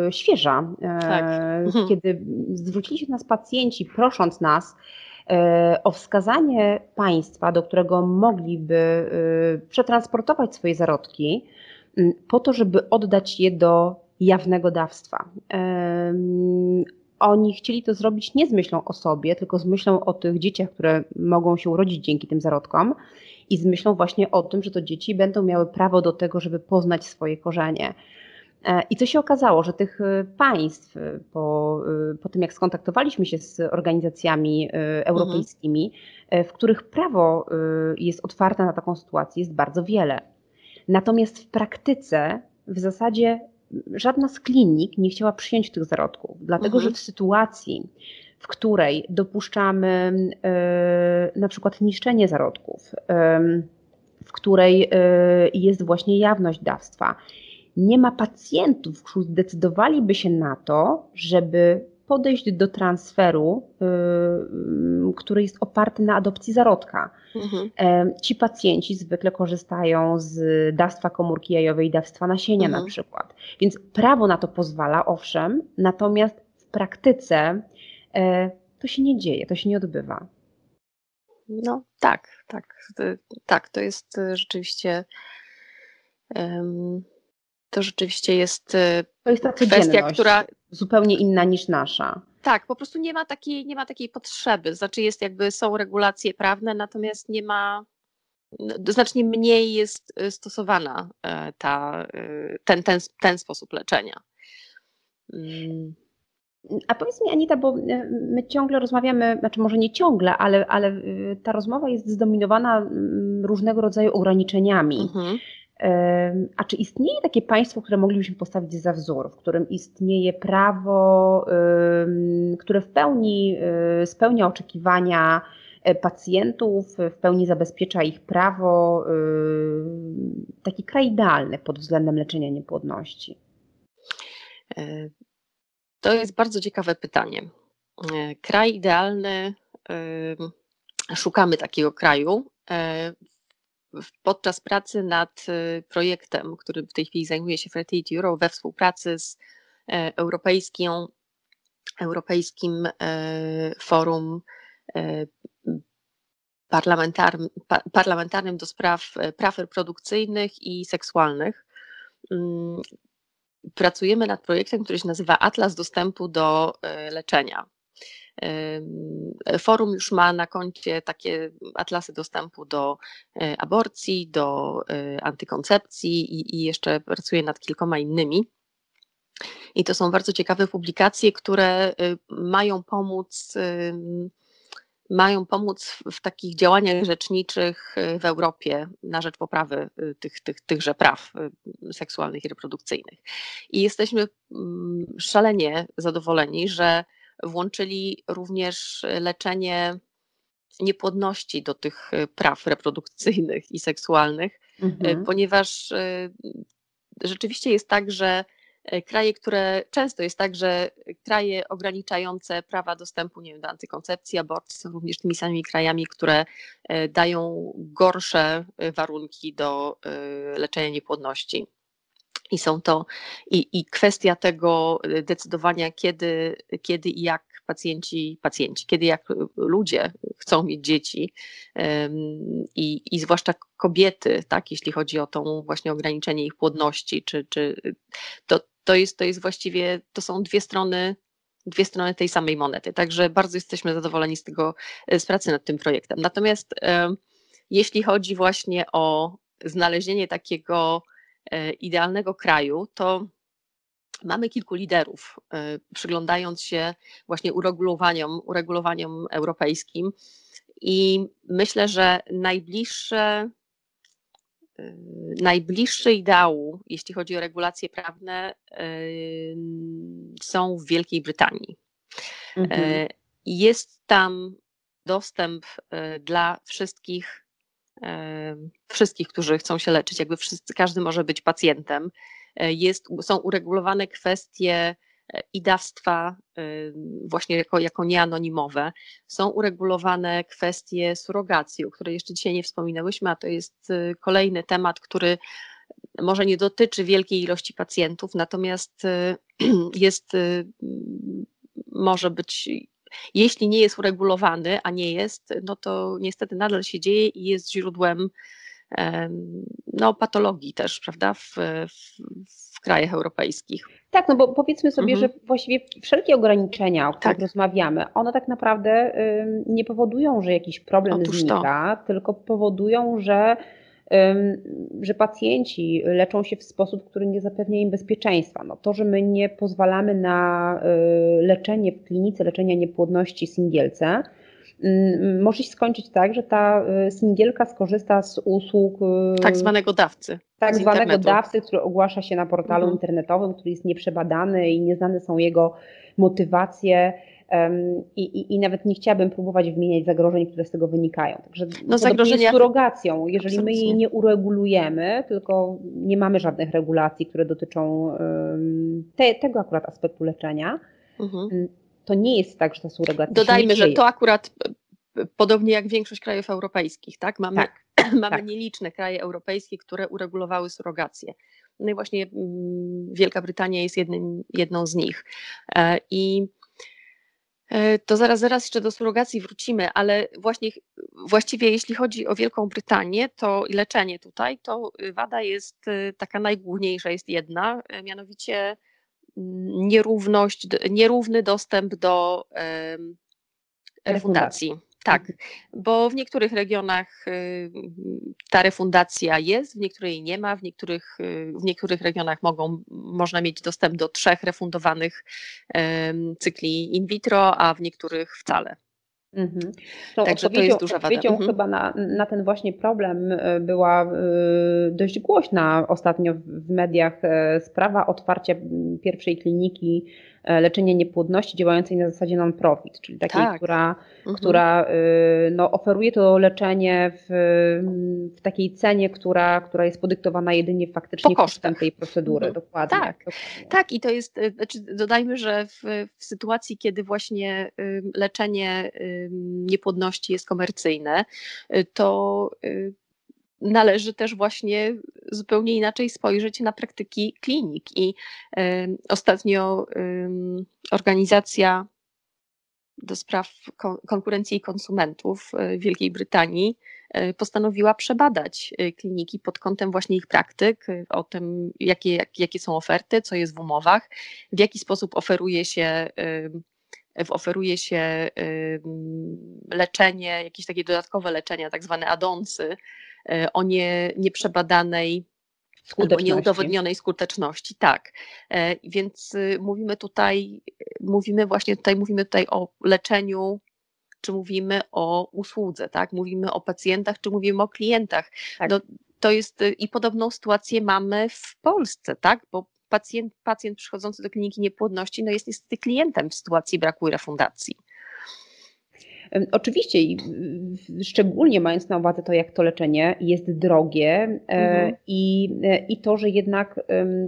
A: e, świeża, tak. Mhm. kiedy zwrócili się do nas pacjenci, prosząc nas o wskazanie państwa, do którego mogliby przetransportować swoje zarodki, po to, żeby oddać je do jawnego dawstwa. Oni chcieli to zrobić nie z myślą o sobie, tylko z myślą o tych dzieciach, które mogą się urodzić dzięki tym zarodkom i z myślą właśnie o tym, że to dzieci będą miały prawo do tego, żeby poznać swoje korzenie. E, I co się okazało, że tych e, państw, e, po, po tym jak skontaktowaliśmy się z organizacjami europejskimi, mhm. w których prawo jest otwarte na taką sytuację, jest bardzo wiele. Natomiast w praktyce w zasadzie żadna z klinik nie chciała przyjąć tych zarodków, dlatego mhm. że w sytuacji, w której dopuszczamy na przykład niszczenie zarodków, w której jest właśnie jawność dawstwa, nie ma pacjentów, którzy zdecydowaliby się na to, żeby podejść do transferu, yy, który jest oparty na adopcji zarodka. Mhm. Ci pacjenci zwykle korzystają z dawstwa komórki jajowej i dawstwa nasienia mhm. na przykład. Więc prawo na to pozwala, owszem, natomiast w praktyce e, to się nie dzieje, to się nie odbywa.
B: No tak, tak, tak, to jest rzeczywiście to rzeczywiście jest,
A: to jest kwestia, która zupełnie inna niż nasza.
B: Tak, po prostu nie ma takiej, nie ma takiej potrzeby. Znaczy jest jakby, są regulacje prawne, natomiast nie ma, no, znacznie mniej jest y, stosowana e, ta, y, ten, ten, ten sposób leczenia.
A: Mm. A powiedz mi, Anita, bo y, my ciągle rozmawiamy, znaczy może nie ciągle, ale, ale ta rozmowa jest zdominowana mm, różnego rodzaju ograniczeniami. Mhm. A czy istnieje takie państwo, które moglibyśmy postawić za wzór, w którym istnieje prawo, które w pełni y, spełnia oczekiwania e, pacjentów, w pełni zabezpiecza ich prawo, y, taki kraj idealny pod względem leczenia niepłodności?
B: E, to jest bardzo ciekawe pytanie. E, kraj idealny, szukamy takiego kraju podczas pracy nad y, projektem, który w tej chwili zajmuje się Fertility Euro we współpracy z e, Europejskim, Europejskim e, Forum e, parlamentarnym, parlamentarnym do spraw praw reprodukcyjnych i seksualnych. Mm, pracujemy nad projektem, który się nazywa Atlas dostępu do leczenia. Forum już ma na koncie takie atlasy dostępu do e, aborcji, do e, antykoncepcji i, i jeszcze pracuje nad kilkoma innymi. I to są bardzo ciekawe publikacje, które y, mają pomóc, mają pomóc w takich działaniach rzeczniczych y, w Europie na rzecz poprawy y, tych, tych, tychże praw seksualnych i reprodukcyjnych. I jesteśmy mm, szalenie zadowoleni, że włączyli również leczenie niepłodności do tych e, praw reprodukcyjnych i seksualnych, e, mhm. ponieważ e, rzeczywiście jest tak, że kraje, które często jest tak, że kraje ograniczające prawa dostępu nie wiem, do antykoncepcji, aborcji są również tymi samymi krajami, które dają gorsze warunki do leczenia niepłodności. I są to i, i kwestia tego y, decydowania, kiedy, kiedy i jak pacjenci, pacjenci, kiedy jak ludzie chcą mieć dzieci i, i zwłaszcza kobiety, tak, jeśli chodzi o tą właśnie ograniczenie ich płodności, czy, czy to, to, jest, to jest właściwie, to są dwie strony dwie strony tej samej monety. Także bardzo jesteśmy zadowoleni z tego, z pracy nad tym projektem. Natomiast jeśli chodzi właśnie o znalezienie takiego E, idealnego kraju, to mamy kilku liderów, e, przyglądając się właśnie uregulowaniom, uregulowaniom europejskim. I myślę, że najbliższe, e, najbliższe ideału, jeśli chodzi o regulacje prawne, są w Wielkiej Brytanii. Mhm. Jest tam dostęp dla wszystkich wszystkich, którzy chcą się leczyć, jakby wszyscy, każdy może być pacjentem. E, jest, są uregulowane kwestie e, i dawstwa e, właśnie jako, jako nieanonimowe. Są uregulowane kwestie surrogacji, o której jeszcze dzisiaj nie wspominałyśmy, a to jest kolejny temat, który może nie dotyczy wielkiej ilości pacjentów, natomiast [clears throat] jest, może być jeśli nie jest uregulowany, a nie jest, no to niestety nadal się dzieje i jest źródłem no, patologii też, prawda, w, w, w krajach europejskich.
A: Tak, no bo powiedzmy sobie, mhm. że właściwie wszelkie ograniczenia, o których tak. rozmawiamy, one tak naprawdę nie powodują, że jakiś problem Otóż znika, to. tylko powodują, że że pacjenci leczą się w sposób, który nie zapewnia im bezpieczeństwa. No to, że my nie pozwalamy na y, leczenie w klinice leczenia niepłodności singielce, mm, może się skończyć tak, że ta y, singielka skorzysta z usług
B: y, tak zwanego dawcy.
A: Tak zwanego internetu. dawcy, który ogłasza się na portalu mhm. internetowym, który jest nieprzebadany i nieznane są jego motywacje i, i, I, nawet nie chciałabym próbować wymieniać zagrożeń, które z tego wynikają. Także no, zagrożenia surrogacją. Jeżeli Absolutnie. my jej nie uregulujemy, tylko nie mamy żadnych regulacji, które dotyczą te, tego akurat aspektu leczenia, mhm. to nie jest tak, że ta surrogacja.
B: Dodajmy, że to akurat podobnie jak większość krajów europejskich, tak? Mamy, tak, [clears throat] mamy tak. nieliczne kraje europejskie, które uregulowały surrogację. No i właśnie Wielka Brytania jest jednym, jedną z nich. E, I E, to zaraz, zaraz jeszcze do surrogacji wrócimy, ale właśnie właściwie jeśli chodzi o Wielką Brytanię, to leczenie tutaj, to wada jest y, taka najgłówniejsza, jest jedna, e, mianowicie mm, nierówność, nierówny dostęp do refundacji. Tak, mhm. bo w niektórych regionach y, ta refundacja jest, w niektórych nie ma, w niektórych, y, w niektórych regionach mogą, można mieć dostęp do trzech refundowanych cykli in vitro, a w niektórych wcale.
A: Mhm. To Także to jest duża wada. Odpowiedzią mhm. chyba na, na ten właśnie problem y, była dość głośna ostatnio w mediach sprawa otwarcia pierwszej kliniki E, leczenie niepłodności działającej na zasadzie non-profit, czyli takiej, tak. która, mhm. która y, no, oferuje to leczenie w, w, takiej cenie, która, która jest podyktowana jedynie faktycznie po kosztem tej procedury. Mhm. Dokładnie.
B: Tak. Dokładnie. tak, i to jest, y, znaczy dodajmy, że w, w sytuacji, kiedy właśnie y, leczenie niepłodności jest komercyjne, to należy też właśnie zupełnie inaczej spojrzeć na praktyki klinik. I ostatnio organizacja do spraw konkurencji i konsumentów w Wielkiej Brytanii e, postanowiła przebadać e, kliniki pod kątem właśnie ich praktyk, e, o tym, jakie, jakie są oferty, co jest w umowach, w jaki sposób oferuje się oferuje się leczenie, jakieś takie dodatkowe leczenia, tak zwane adonsy, E, o nie, nieprzebadanej albo nieudowodnionej skuteczności. Tak. E, więc y, mówimy tutaj, mówimy właśnie tutaj, mówimy tutaj o leczeniu czy mówimy o usłudze, tak? Mówimy o pacjentach, czy mówimy o klientach. Tak. No, to jest y, i podobną sytuację mamy w Polsce, tak? Bo pacjent, pacjent przychodzący do kliniki niepłodności no jest niestety klientem w sytuacji braku refundacji.
A: Oczywiście, szczególnie mając na uwadze to, jak to leczenie jest drogie e, mhm. i, e, i to, że jednak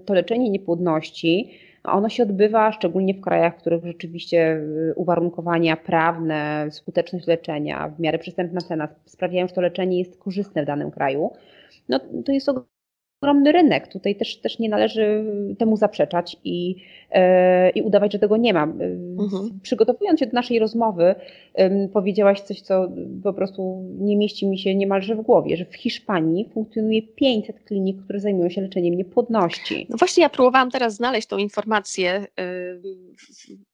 A: to leczenie niepłodności, ono się odbywa szczególnie w krajach, w których rzeczywiście e, uwarunkowania prawne, skuteczność leczenia, w miarę przystępna cena sprawiają, że to leczenie jest korzystne w danym kraju. No, to jest ogromny rynek. Tutaj też, też nie należy temu zaprzeczać i, e, i udawać, że tego nie ma. Mhm. Przygotowując się do naszej rozmowy, powiedziałaś coś, co po prostu nie mieści mi się niemalże w głowie, że w Hiszpanii funkcjonuje 500 klinik, które zajmują się leczeniem niepłodności.
B: No właśnie ja próbowałam teraz znaleźć tą informację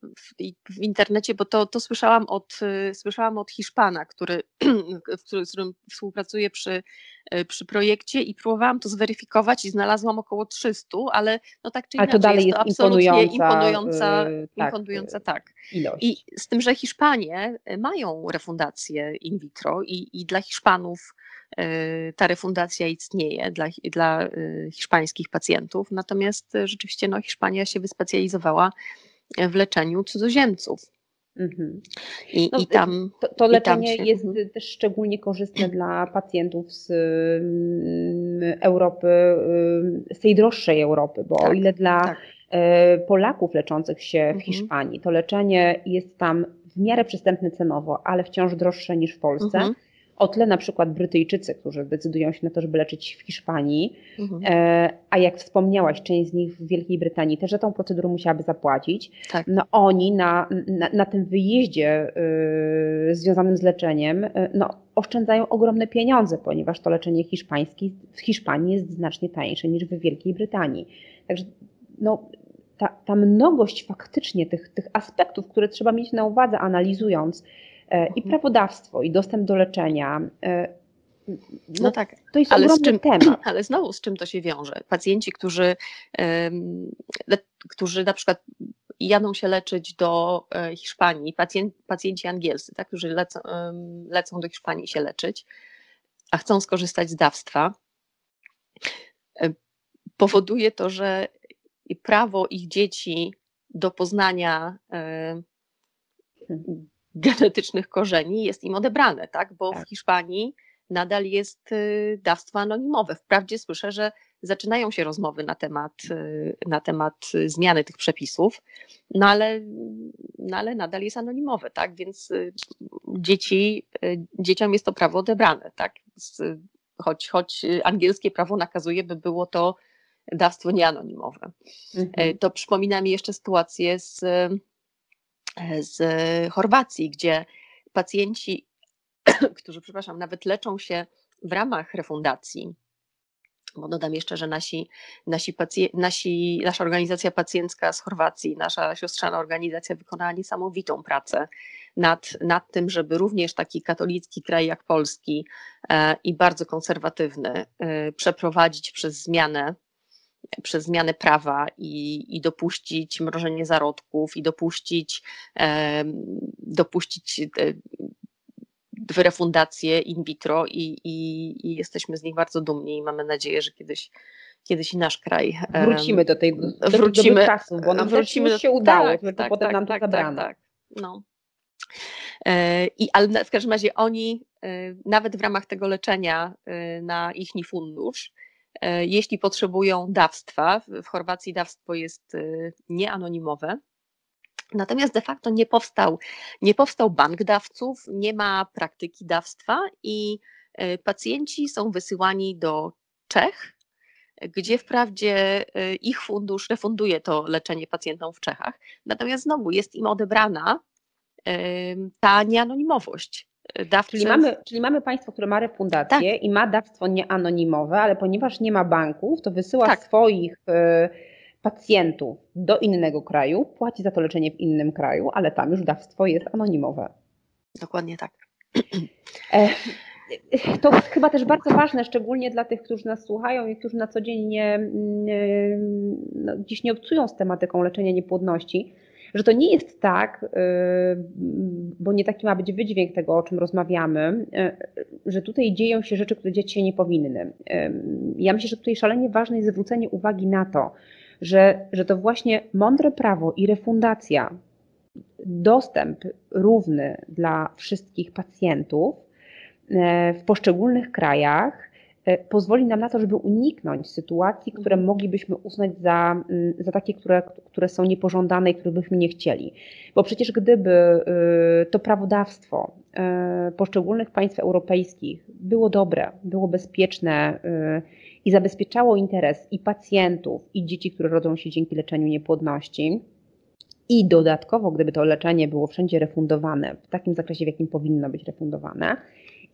B: w, w internecie, bo to, to słyszałam, od, słyszałam od Hiszpana, który, [clears throat] z którym współpracuję przy E, przy projekcie i próbowałam to zweryfikować i znalazłam około 300, ale no tak czy inaczej
A: to dalej jest,
B: jest
A: to absolutnie
B: imponująca, yy, tak, imponująca tak. Ilość. I z tym, że Hiszpanie mają refundację in vitro i, i dla Hiszpanów ta refundacja istnieje dla, dla hiszpańskich pacjentów, natomiast rzeczywiście no, Hiszpania się wyspecjalizowała w leczeniu cudzoziemców. Mhm.
A: I, no, i tam, to, to leczenie się, jest mhm. też szczególnie korzystne dla pacjentów z mm, Europy, z tej droższej Europy, bo tak, o ile dla tak. E, Polaków leczących się w mhm. Hiszpanii to leczenie jest tam w miarę przystępne cenowo, ale wciąż droższe niż w Polsce, mhm. O tle na przykład Brytyjczycy, którzy decydują się na to, żeby leczyć w Hiszpanii, mhm. e, a jak wspomniałaś, część z nich w Wielkiej Brytanii też za tą procedurę musiałaby zapłacić. Tak. No oni na, na, na tym wyjeździe y, związanym z leczeniem y, no, oszczędzają ogromne pieniądze, ponieważ to leczenie hiszpańskie w Hiszpanii jest znacznie tańsze niż w Wielkiej Brytanii. Także no, ta, ta mnogość faktycznie tych, tych aspektów, które trzeba mieć na uwadze, analizując i mhm. prawodawstwo, i dostęp do leczenia. E,
B: no, no tak, to jest ale ogromny czym, temat. [clears throat] Ale znowu z czym to się wiąże? Pacjenci, którzy, którzy na przykład jadą się leczyć do e, Hiszpanii, pacjent, pacjenci angielscy, tak, którzy lecą, lecą do Hiszpanii się leczyć, a chcą skorzystać z dawstwa, powoduje to, że prawo ich dzieci do poznania hmm genetycznych korzeni jest im odebrane, tak? Bo tak. w Hiszpanii nadal jest y, dawstwo anonimowe. Wprawdzie słyszę, że zaczynają się rozmowy na temat, y, na temat zmiany tych przepisów, no ale, no ale nadal jest anonimowe, tak? Więc y, dzieci, dzieciom jest to prawo odebrane, tak? Choć, choć angielskie prawo nakazuje, by było to dawstwo nieanonimowe. Mhm. To przypomina mi jeszcze sytuację z z Chorwacji, gdzie pacjenci, [clears throat] którzy, przepraszam, nawet leczą się w ramach refundacji, bo dodam jeszcze, że nasi, nasi, pacje, nasi, nasza organizacja pacjencka z Chorwacji, nasza siostrzana organizacja wykonała niesamowitą pracę nad, nad tym, żeby również taki katolicki kraj jak Polski e, i bardzo konserwatywny e, przeprowadzić przez zmianę przez zmianę prawa i, i dopuścić mrożenie zarodków i dopuścić, e, dopuścić e, refundację in vitro i, i, i, jesteśmy z nich bardzo dumni i mamy nadzieję, że kiedyś, kiedyś i nasz kraj.
A: Wrócimy do tej do wrócimy, czasów, bo nam wrócimy też się udało, tak, tylko tak, potem tak, nam to tak, tak zabrano. Tak,
B: no. E, I, ale w każdym razie oni e, nawet w ramach tego leczenia e, na ich fundusz, jeśli potrzebują dawstwa, w Chorwacji dawstwo jest nieanonimowe, Natomiast de facto nie powstał, nie powstał bank dawców, nie ma praktyki dawstwa i pacjenci są wysyłani do Czech, gdzie wprawdzie ich fundusz refunduje to leczenie pacjentom w Czechach, natomiast znowu jest im odebrana ta nieanonimowość.
A: Dawcy... Czyli, mamy, czyli mamy państwo, które ma refundację tak. i ma dawstwo nieanonimowe, ale ponieważ nie ma banków, to wysyła tak. swoich y, pacjentów do innego kraju, płaci za to leczenie w innym kraju, ale tam już dawstwo jest anonimowe.
B: Dokładnie tak.
A: E, to chyba też bardzo ważne, szczególnie dla tych, którzy nas słuchają i którzy na co dzień nie, no, dziś nie obcują z tematyką leczenia niepłodności, że to nie jest tak, y, bo nie taki ma być wydźwięk tego, o czym rozmawiamy, y, że tutaj dzieją się rzeczy, które dziać się nie powinny. Y, ja myślę, że tutaj szalenie ważne jest zwrócenie uwagi na to, że, że to właśnie mądre prawo i refundacja, dostęp równy dla wszystkich pacjentów w poszczególnych krajach pozwoli nam na to, żeby uniknąć sytuacji, które mhm. moglibyśmy uznać za, mm, za takie, które, które są niepożądane i których byśmy nie chcieli. Bo przecież gdyby y, to prawodawstwo y, poszczególnych państw europejskich było dobre, było bezpieczne y, i zabezpieczało interes i pacjentów, i dzieci, które rodzą się dzięki leczeniu niepłodności, i dodatkowo, gdyby to leczenie było wszędzie refundowane w takim zakresie, w jakim powinno być refundowane,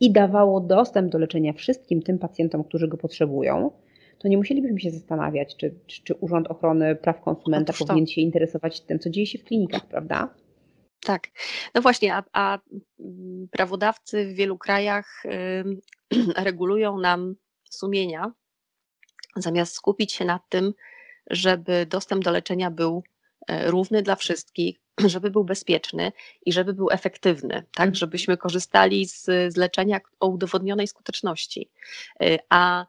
A: i dawało dostęp do leczenia wszystkim tym pacjentom, którzy go potrzebują, to nie musielibyśmy się zastanawiać, czy, czy, czy Urząd Ochrony Praw Konsumenta powinien się interesować tym, co dzieje się w klinikach, prawda?
B: Tak. No właśnie, a, a prawodawcy w wielu krajach y, [clears throat] regulują nam sumienia, zamiast skupić się na tym, żeby dostęp do leczenia był równy dla wszystkich, [clears throat] żeby był bezpieczny i żeby był efektywny, tak, mhm. żebyśmy korzystali z, z leczenia o udowodnionej skuteczności. Y, a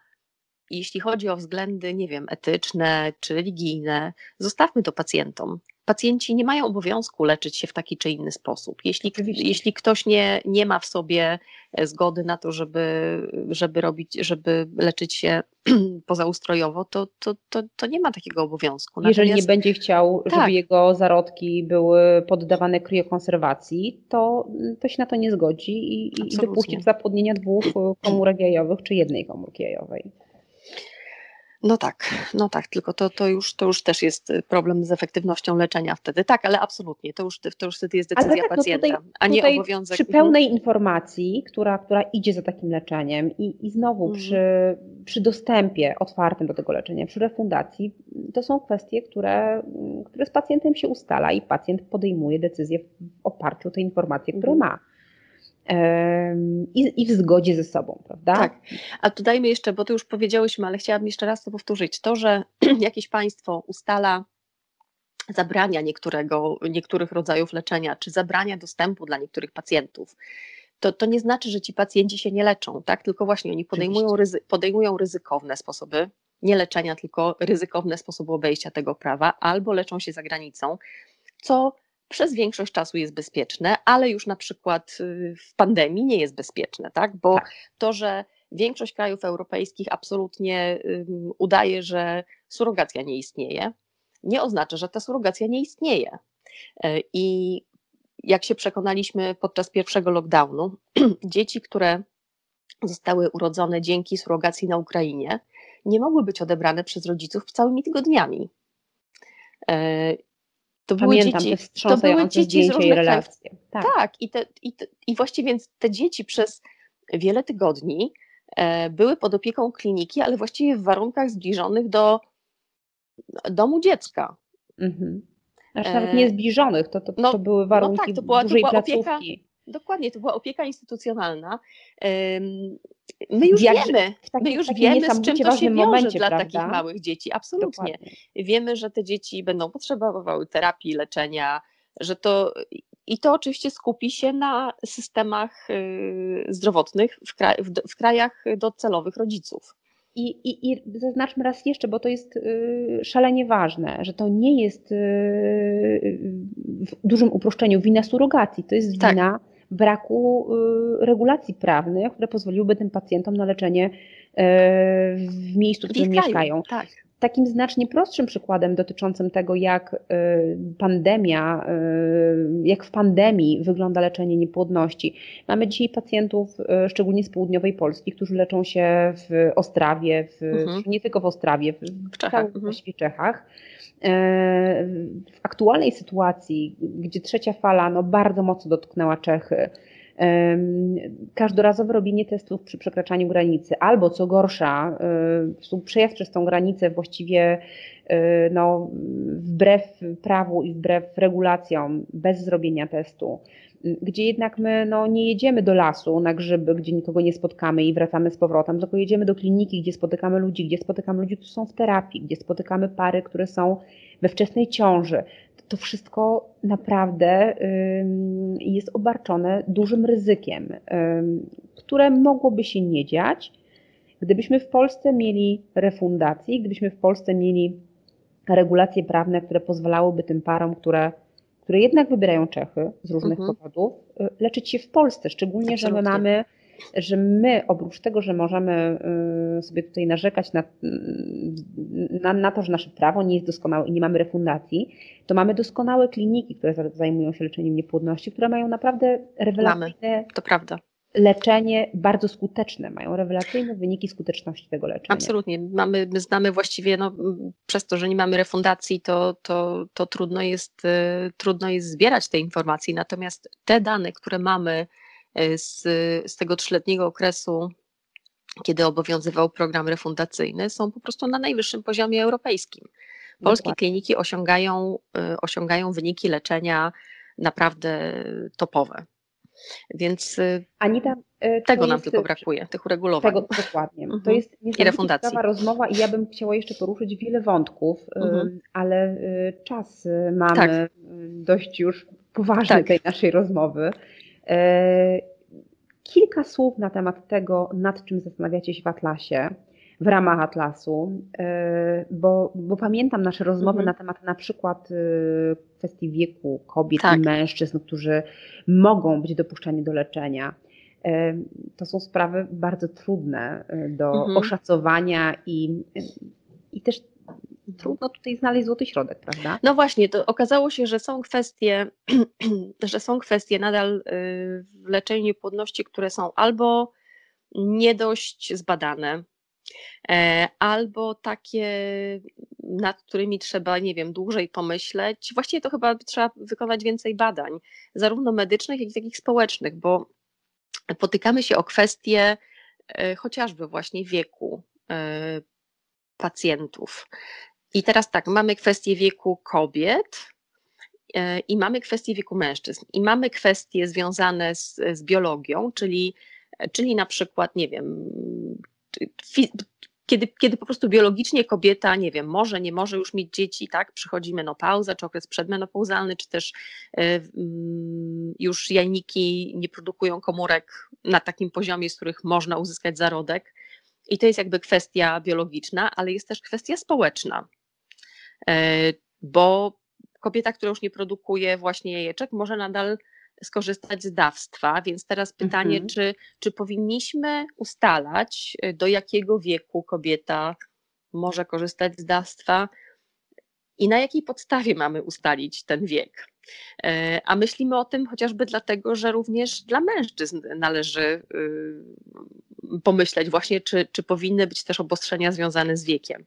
B: jeśli chodzi o względy, nie wiem, etyczne czy religijne, zostawmy to pacjentom pacjenci nie mają obowiązku leczyć się w taki czy inny sposób. Jeśli, jeśli ktoś nie, nie ma w sobie e, zgody na to, żeby, żeby robić, żeby leczyć się [clears throat] pozaustrojowo, to, to, to, to nie ma takiego obowiązku.
A: Natomiast, Jeżeli nie będzie chciał, tak. żeby jego zarodki były poddawane kriokonserwacji, to, to się na to nie zgodzi i, i dopuści zapłodnienia dwóch komórek jajowych czy jednej komórki jajowej.
B: No tak, no tak, tylko to, to, już, to już też jest y, problem z efektywnością leczenia wtedy. Tak, ale absolutnie, to już, to już wtedy jest decyzja tak, pacjenta, no tutaj, a nie tutaj obowiązek.
A: Przy mhm. pełnej informacji, która, która idzie za takim leczeniem i, i znowu mhm. przy, przy dostępie otwartym do tego leczenia, przy refundacji, to są kwestie, które, które z pacjentem się ustala i pacjent podejmuje decyzję w oparciu o te informacje, które mhm. ma i, i w zgodzie ze sobą, prawda?
B: Tak. A tu dajmy jeszcze, bo to już powiedziałyśmy, ale chciałabym jeszcze raz to powtórzyć. To, że [clears throat] jakieś państwo ustala zabrania niektórego, niektórych rodzajów leczenia, czy zabrania dostępu dla niektórych pacjentów, to, to nie znaczy, że ci pacjenci się nie leczą, tak? Tylko właśnie oni podejmują, ryzy, podejmują ryzykowne sposoby, nie leczenia, tylko ryzykowne sposoby obejścia tego prawa, albo leczą się za granicą, co przez większość czasu jest bezpieczne, ale już na przykład y, w pandemii nie jest bezpieczne, tak? Bo tak. to, że większość krajów europejskich absolutnie udaje, że surogacja nie istnieje, nie oznacza, że ta surogacja nie istnieje. E, I jak się przekonaliśmy podczas pierwszego lockdownu, [clears throat] dzieci, które zostały urodzone dzięki surogacji na Ukrainie, nie mogły być odebrane przez rodziców całymi tygodniami. E,
A: to były Pamiętam dzieci, te to były dzieci z różnych.
B: Tak, tak i, te, i, te, i właściwie więc te dzieci przez wiele tygodni e, były pod opieką kliniki, ale właściwie w warunkach zbliżonych do domu dziecka.
A: Mhm. Znaczy nawet nie zbliżonych, to, to, no, to były warunki no tak, to była, dużej to była placówki. Opieka,
B: dokładnie, to była opieka instytucjonalna. My już Jak, wiemy, my już wiemy, z czym to się wiąże momencie, dla prawda? takich małych dzieci. Absolutnie. Dokładnie. Wiemy, że te dzieci będą potrzebowały terapii, leczenia, że to i to oczywiście skupi się na systemach y, zdrowotnych w, kraj, w, w krajach docelowych rodziców.
A: I, i, I zaznaczmy raz jeszcze, bo to jest y, szalenie ważne, że to nie jest y, w dużym uproszczeniu wina surogacji, to jest tak. wina braku regulacji prawnych, które pozwoliłyby tym pacjentom na leczenie w miejscu, w którym mieszkają. Tak takim znacznie prostszym przykładem dotyczącym tego, jak y, pandemia, y, jak w pandemii wygląda leczenie niepłodności. Mamy dzisiaj pacjentów, y, szczególnie z południowej Polski, którzy leczą się w Ostrawie, w, mhm. nie tylko w Ostrawie, w, w Czechach. Mhm. Czechach. W aktualnej sytuacji, gdzie trzecia fala no, bardzo mocno dotknęła Czechy, każdorazowe robienie testów przy przekraczaniu granicy, albo co gorsza, przejazd przez tą granicę właściwie e, no, wbrew prawu i wbrew regulacjom, bez zrobienia testu, gdzie jednak my no, nie jedziemy do lasu na grzyby, gdzie nikogo nie spotkamy i wracamy z powrotem, tylko jedziemy do kliniki, gdzie spotykamy ludzi, gdzie spotykamy ludzi, którzy są w terapii, gdzie spotykamy pary, które są we wczesnej ciąży, to wszystko naprawdę jest obarczone dużym ryzykiem, które mogłoby się nie dziać, gdybyśmy w Polsce mieli refundację, gdybyśmy w Polsce mieli regulacje prawne, które pozwalałyby tym parom, które, które jednak wybierają Czechy z różnych mhm. powodów, y, leczyć się w Polsce, szczególnie, Absolutnie. że my mamy że my oprócz tego, że możemy y, sobie tutaj narzekać na, na, na, to, że nasze prawo nie jest doskonałe i nie mamy refundacji, to mamy doskonałe kliniki, które zajmują się leczeniem niepłodności, które mają naprawdę rewelacyjne mamy.
B: To prawda
A: leczenie bardzo skuteczne, mają rewelacyjne wyniki skuteczności tego leczenia.
B: Absolutnie. Mamy, my znamy właściwie, no, przez to, że nie mamy refundacji, to, to, to trudno, jest, y, trudno jest zbierać te informacje. Natomiast te dane, które mamy E, z, z tego trzyletniego okresu, kiedy obowiązywał program refundacyjny, są po prostu na najwyższym poziomie europejskim. Polskie Dokładnie. kliniki osiągają, e, osiągają wyniki leczenia naprawdę topowe. Więc e, Anita, tego nam tylko brakuje, tych uregulowań. Tego,
A: dokładnie. Mhm. To jest niesamowicie ciekawa rozmowa i ja bym chciała jeszcze poruszyć wiele wątków, mhm. ale czas mamy tak. dość już poważny tak. tej naszej rozmowy. Kilka słów na temat tego, nad czym zastanawiacie się w Atlasie, w ramach Atlasu, e, bo, bo pamiętam nasze rozmowy mhm. na temat na przykład e, kwestii wieku kobiet tak. i mężczyzn, którzy mogą być dopuszczani do leczenia. To są sprawy bardzo trudne do mhm. oszacowania i, i też trudno tutaj znaleźć złoty środek, prawda?
B: No właśnie, to okazało się, że są kwestie, [clears throat] że są kwestie nadal y, w leczeniu niepłodności, które są albo nie dość zbadane, albo takie, nad którymi trzeba, nie wiem, dłużej pomyśleć. Właściwie to chyba trzeba wykonać więcej badań, zarówno medycznych, jak i takich społecznych, bo potykamy się o kwestie e, chociażby właśnie wieku e, pacjentów. I teraz tak, mamy kwestię wieku kobiet e, i mamy kwestię wieku mężczyzn. I mamy kwestie związane z, z biologią, czyli, czyli na przykład, nie wiem, kiedy, kiedy po prostu biologicznie kobieta, nie wiem, może, nie może już mieć dzieci, tak, przychodzi menopauza, czy okres przedmenopauzalny, czy też y, już jajniki nie produkują komórek na takim poziomie, z których można uzyskać zarodek. I to jest jakby kwestia biologiczna, ale jest też kwestia społeczna. E, bo kobieta, która już nie produkuje właśnie jajeczek, może nadal skorzystać z dawstwa, więc teraz pytanie, mhm. czy, czy powinniśmy ustalać, e, do jakiego wieku kobieta może korzystać z dawstwa i na jakiej podstawie mamy ustalić ten wiek. E, a myślimy o tym chociażby dlatego, że również dla mężczyzn należy y, pomyśleć właśnie, czy, czy powinny być też obostrzenia związane z wiekiem.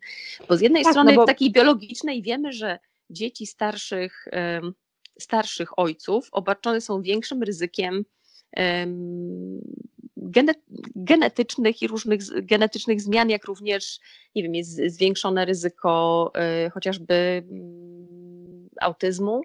B: Bo z jednej tak, strony no bo... w takiej biologicznej wiemy, że dzieci starszych, starszych ojców obarczone są większym ryzykiem genetycznych i różnych genetycznych zmian, jak również, nie wiem, jest zwiększone ryzyko e, chociażby mm, autyzmu.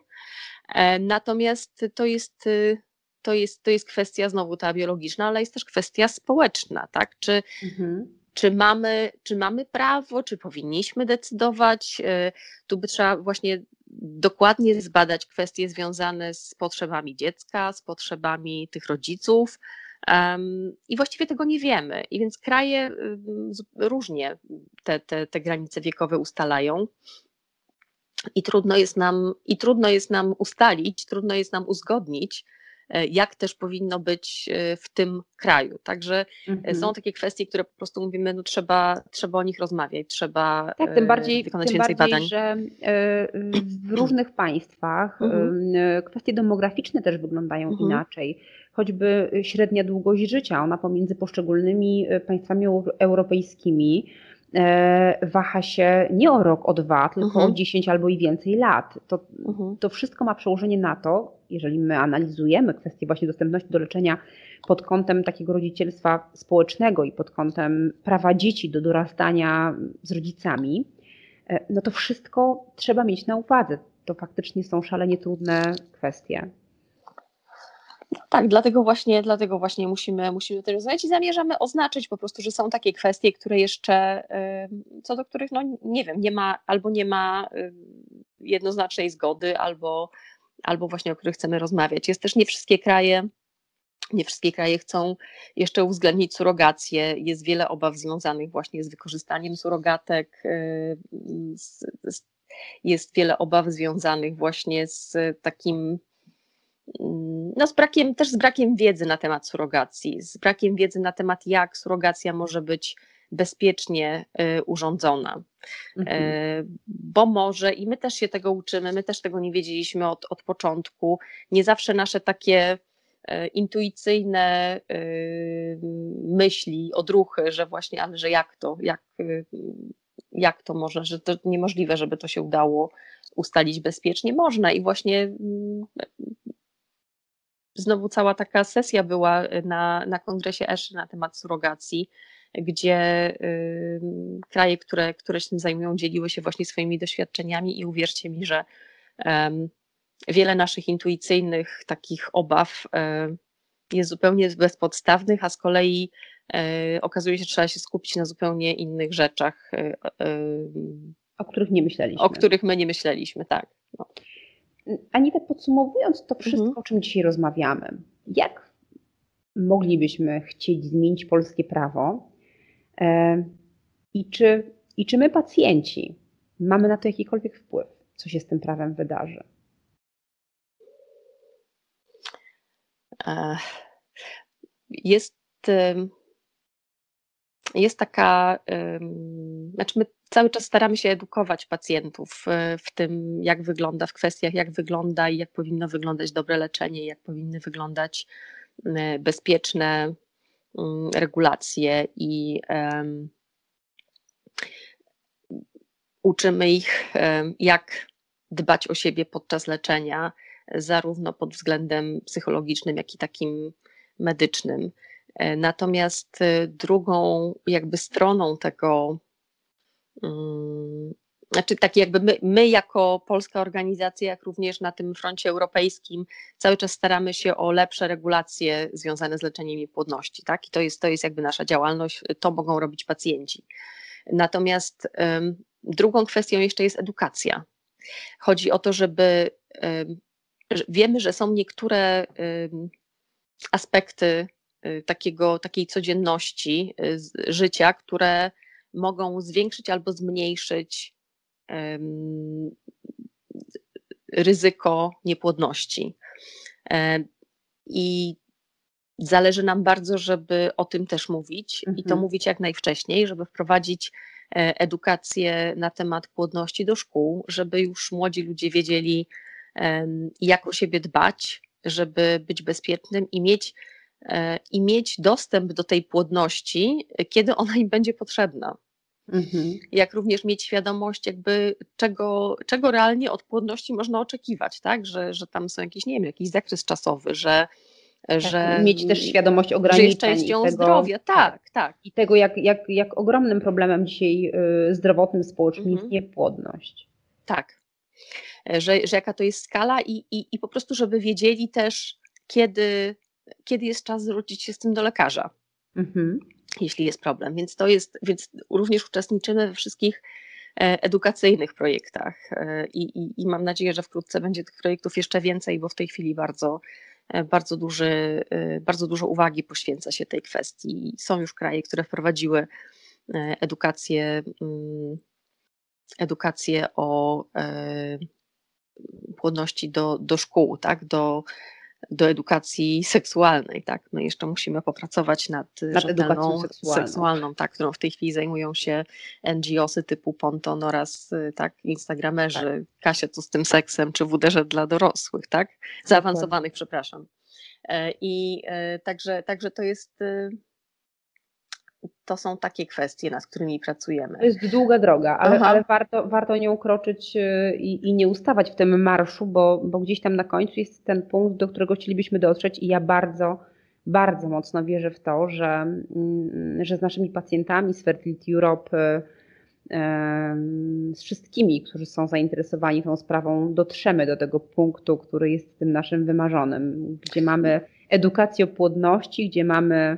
B: E, natomiast to jest, y, to jest, to jest kwestia znowu ta biologiczna, ale jest też kwestia społeczna, tak? Czy, mhm. Czy, mamy, czy mamy prawo, czy powinniśmy decydować? E, tu by trzeba właśnie dokładnie zbadać kwestie związane z potrzebami dziecka, z potrzebami tych rodziców. I właściwie tego nie wiemy. I więc kraje różnie te, te, te granice wiekowe ustalają. I trudno, jest nam, I trudno jest nam ustalić, trudno jest nam uzgodnić, jak też powinno być e, w tym kraju. Także mhm. są takie kwestie, które po prostu mówimy, no trzeba, trzeba o nich rozmawiać, trzeba
A: tak, tym bardziej, wykonać tym więcej bardziej, badań. że w [clears throat] różnych państwach mhm. kwestie demograficzne też wyglądają mhm. inaczej. Choćby średnia długość życia, ona pomiędzy poszczególnymi państwami europejskimi E, waha się nie o rok, o dwa, tylko mhm. o 10 albo i więcej lat. To, mhm. to wszystko ma przełożenie na to, jeżeli my analizujemy kwestię właśnie dostępności do leczenia pod kątem takiego rodzicielstwa społecznego i pod kątem prawa dzieci do dorastania z rodzicami, e, no to wszystko trzeba mieć na uwadze. To faktycznie są szalenie trudne kwestie.
B: Tak, dlatego właśnie, dlatego właśnie musimy, musimy to rozmawiać i zamierzamy oznaczyć po prostu, że są takie kwestie, które jeszcze, co do których, no nie wiem, nie ma albo nie ma jednoznacznej zgody, albo, albo właśnie o których chcemy rozmawiać. Jest też nie wszystkie kraje, nie wszystkie kraje chcą jeszcze uwzględnić surrogację. Jest wiele obaw związanych właśnie z wykorzystaniem surrogatek. Jest wiele obaw związanych właśnie z takim no z brakiem, też z brakiem wiedzy na temat surrogacji, z brakiem wiedzy na temat, jak surrogacja może być bezpiecznie y, urządzona. Mhm. Y, bo może, i my też się tego uczymy, my też tego nie wiedzieliśmy od, od początku, nie zawsze nasze takie y, intuicyjne myśli, odruchy, że właśnie, ale że jak to, jak, jak to może, że to niemożliwe, żeby to się udało ustalić bezpiecznie. Można i właśnie mm, znowu cała taka sesja była y, na, na kongresie ESZY na temat surrogacji, gdzie y, kraje, które, które się tym zajmują, dzieliły się właśnie swoimi doświadczeniami i uwierzcie mi, że y, wiele naszych intuicyjnych takich obaw y, jest zupełnie bezpodstawnych, a z kolei y, okazuje się, że trzeba się skupić na zupełnie innych rzeczach. Y,
A: o których nie myśleliśmy.
B: O których my nie myśleliśmy, tak. No.
A: Anita, podsumowując to wszystko, mhm. o czym dzisiaj rozmawiamy, jak moglibyśmy chcieć zmienić polskie prawo e, i czy, i czy my, pacjenci, mamy na to jakikolwiek wpływ, co się z tym prawem wydarzy?
B: Jest, jest taka, znaczy my cały czas staramy się edukować pacjentów e, w tym, jak wygląda, w kwestiach, jak wygląda i jak powinno wyglądać dobre leczenie, jak powinny wyglądać e, bezpieczne mm, regulacje i uczymy ich, jak dbać o siebie podczas leczenia, zarówno pod względem psychologicznym, jak i takim medycznym. E, natomiast drugą jakby stroną tego znaczy tak jakby my, my, jako polska organizacja, jak również na tym froncie europejskim, cały czas staramy się o lepsze regulacje związane z leczeniem niepłodności, tak? I to jest, to jest jakby nasza działalność, to mogą robić pacjenci. Natomiast um, drugą kwestią jeszcze jest edukacja. Chodzi o to, żeby um, wiemy, że są niektóre um, aspekty y, takiego, takiej codzienności y, życia, które mogą zwiększyć albo zmniejszyć ryzyko niepłodności. I zależy nam bardzo, żeby o tym też mówić mhm. i to mhm. mówić jak najwcześniej, żeby wprowadzić e, edukację na temat płodności do szkół, żeby już młodzi ludzie wiedzieli, jak o siebie dbać, żeby być bezpiecznym i mieć E, i mieć dostęp do tej płodności, kiedy ona im będzie potrzebna. Mhm. Jak również mieć świadomość, jakby czego, czego realnie od płodności można oczekiwać, tak? Że, że tam są jakieś, nie wiem, jakiś zakres czasowy, że
A: tak, że mieć też świadomość ograniczeń. Że jest
B: częścią tego, zdrowia, tak, tak.
A: I tego, jak, jak, jak ogromnym problemem dzisiaj y, zdrowotnym, społecznym mhm. jest niepłodność.
B: Tak, że, że jaka to jest skala i, i, i po prostu, żeby wiedzieli też, kiedy, kiedy jest czas zwrócić się z tym do lekarza. Mhm jeśli jest problem. Więc to jest, więc również uczestniczymy we wszystkich e, edukacyjnych projektach e, i, i, i, mam nadzieję, że wkrótce będzie tych projektów jeszcze więcej, bo w tej chwili bardzo, e, bardzo, duży, bardzo dużo uwagi poświęca się tej kwestii. Są już kraje, które wprowadziły edukację, mm, edukację o płodności do, do szkół, tak? do, do edukacji seksualnej, tak? My jeszcze musimy popracować nad,
A: nad edukacją seksualną.
B: seksualną, tak, którą w tej chwili zajmują się NGOsy typu Ponton oraz tak, instagramerzy. Tak. Kasia, co z tym seksem, czy WDŻ dla dorosłych, tak? Zaawansowanych, przepraszam. E, I e, także, także to jest e, to są takie kwestie, nad którymi pracujemy.
A: To jest długa droga, ale, ale warto, warto nią kroczyć y, i, i, nie ustawać w tym marszu, bo, bo gdzieś tam na końcu jest ten punkt, do którego chcielibyśmy dotrzeć i ja bardzo, bardzo mocno wierzę w to, że, mm, że z naszymi pacjentami z Fertility Europe, y, z wszystkimi, którzy są zainteresowani tą sprawą, dotrzemy do tego punktu, który jest tym naszym wymarzonym, gdzie mamy edukację o płodności, gdzie mamy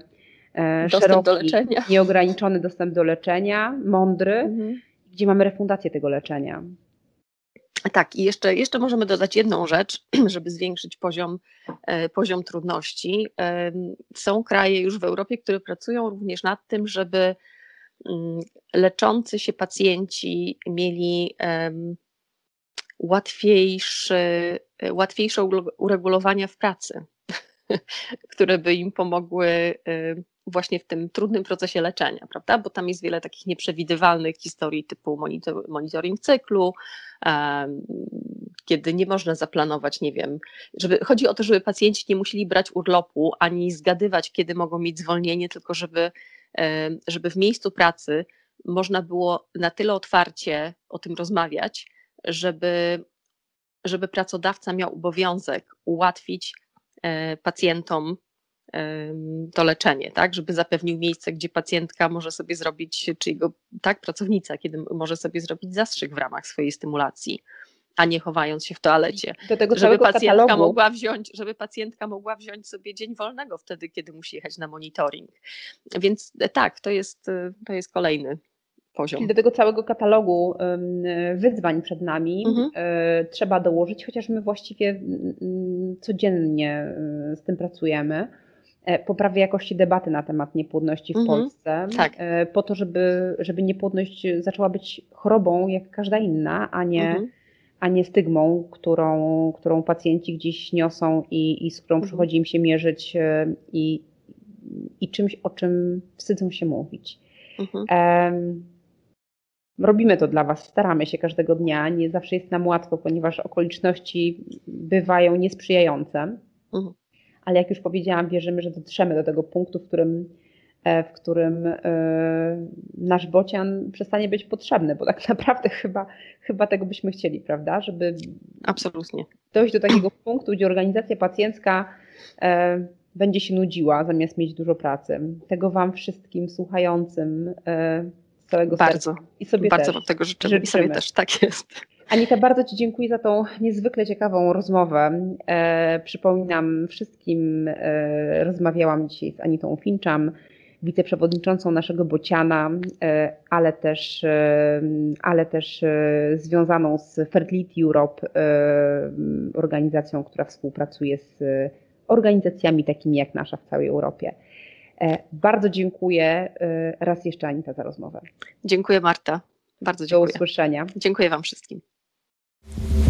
B: dostęp szeroki, do leczenia.
A: nieograniczony dostęp do leczenia, mądry, mhm. gdzie mamy refundację tego leczenia.
B: Tak, i jeszcze, jeszcze możemy dodać jedną rzecz, [clears throat] żeby zwiększyć poziom, e, poziom trudności. Są kraje już w Europie, które pracują również nad tym, żeby mm, leczący się pacjenci mieli łatwiejszy, łatwiejsze uregulowania w pracy, [laughs] które by im pomogły właśnie w tym trudnym procesie leczenia, prawda? Bo tam jest wiele takich nieprzewidywalnych historii typu monitor, monitoring cyklu, kiedy nie można zaplanować, nie wiem, żeby, chodzi o to, żeby pacjenci nie musieli brać urlopu ani zgadywać, kiedy mogą mieć zwolnienie, tylko żeby, żeby w miejscu pracy można było na tyle otwarcie o tym rozmawiać, żeby, żeby pracodawca miał obowiązek ułatwić e, pacjentom to leczenie, tak, żeby zapewnił miejsce, gdzie pacjentka może sobie zrobić, czy jego tak, pracownica, kiedy może sobie zrobić zastrzyk w ramach swojej stymulacji, a nie chowając się w toalecie.
A: Do tego
B: żeby
A: pacjentka katalogu.
B: mogła wziąć, żeby pacjentka mogła wziąć sobie dzień wolnego wtedy, kiedy musi jechać na monitoring. Więc e, tak, to jest, e, to jest kolejny poziom.
A: Czyli do tego całego katalogu wyzwań przed nami mhm. E, trzeba dołożyć, chociaż my właściwie codziennie z tym pracujemy E, poprawy jakości debaty na temat niepłodności w mhm, Polsce,
B: tak.
A: E, po to, żeby, żeby niepłodność zaczęła być chorobą jak każda inna, a nie, mhm. a nie stygmą, którą, którą pacjenci gdzieś niosą i, i z którą mhm. przychodzi im się mierzyć e, i, i czymś, o czym wstydzą się mówić. Um, robimy to dla Was, staramy się każdego dnia, nie zawsze jest nam łatwo, ponieważ okoliczności bywają niesprzyjające ale jak już powiedziałam, wierzymy, że dotrzemy do tego punktu, w którym, e, w którym e, nasz bocian przestanie być potrzebny, bo tak [laughs] naprawdę chyba, chyba tego byśmy chcieli, prawda? Żeby
B: Absolutnie.
A: dojść do takiego [clears throat] punktu, gdzie organizacja pacjencka e, będzie się nudziła, zamiast mieć dużo pracy. Tego Wam wszystkim słuchającym z całego
B: bardzo,
A: serca. I sobie
B: bardzo
A: też.
B: Wam tego życzymy. życzymy. I sobie też, tak jest.
A: Anita, bardzo Ci dziękuję za tą niezwykle ciekawą rozmowę. E, przypominam wszystkim, e, rozmawiałam dzisiaj z Anitą Finczam, wiceprzewodniczącą naszego Bociana, e, ale też, e, ale też e, związaną z Fertility Europe, e, organizacją, która współpracuje z organizacjami takimi jak nasza w całej Europie. Bardzo dziękuję raz jeszcze Anita za rozmowę.
B: Dziękuję Marta. Bardzo dziękuję.
A: Do usłyszenia.
B: Dziękuję Wam wszystkim. you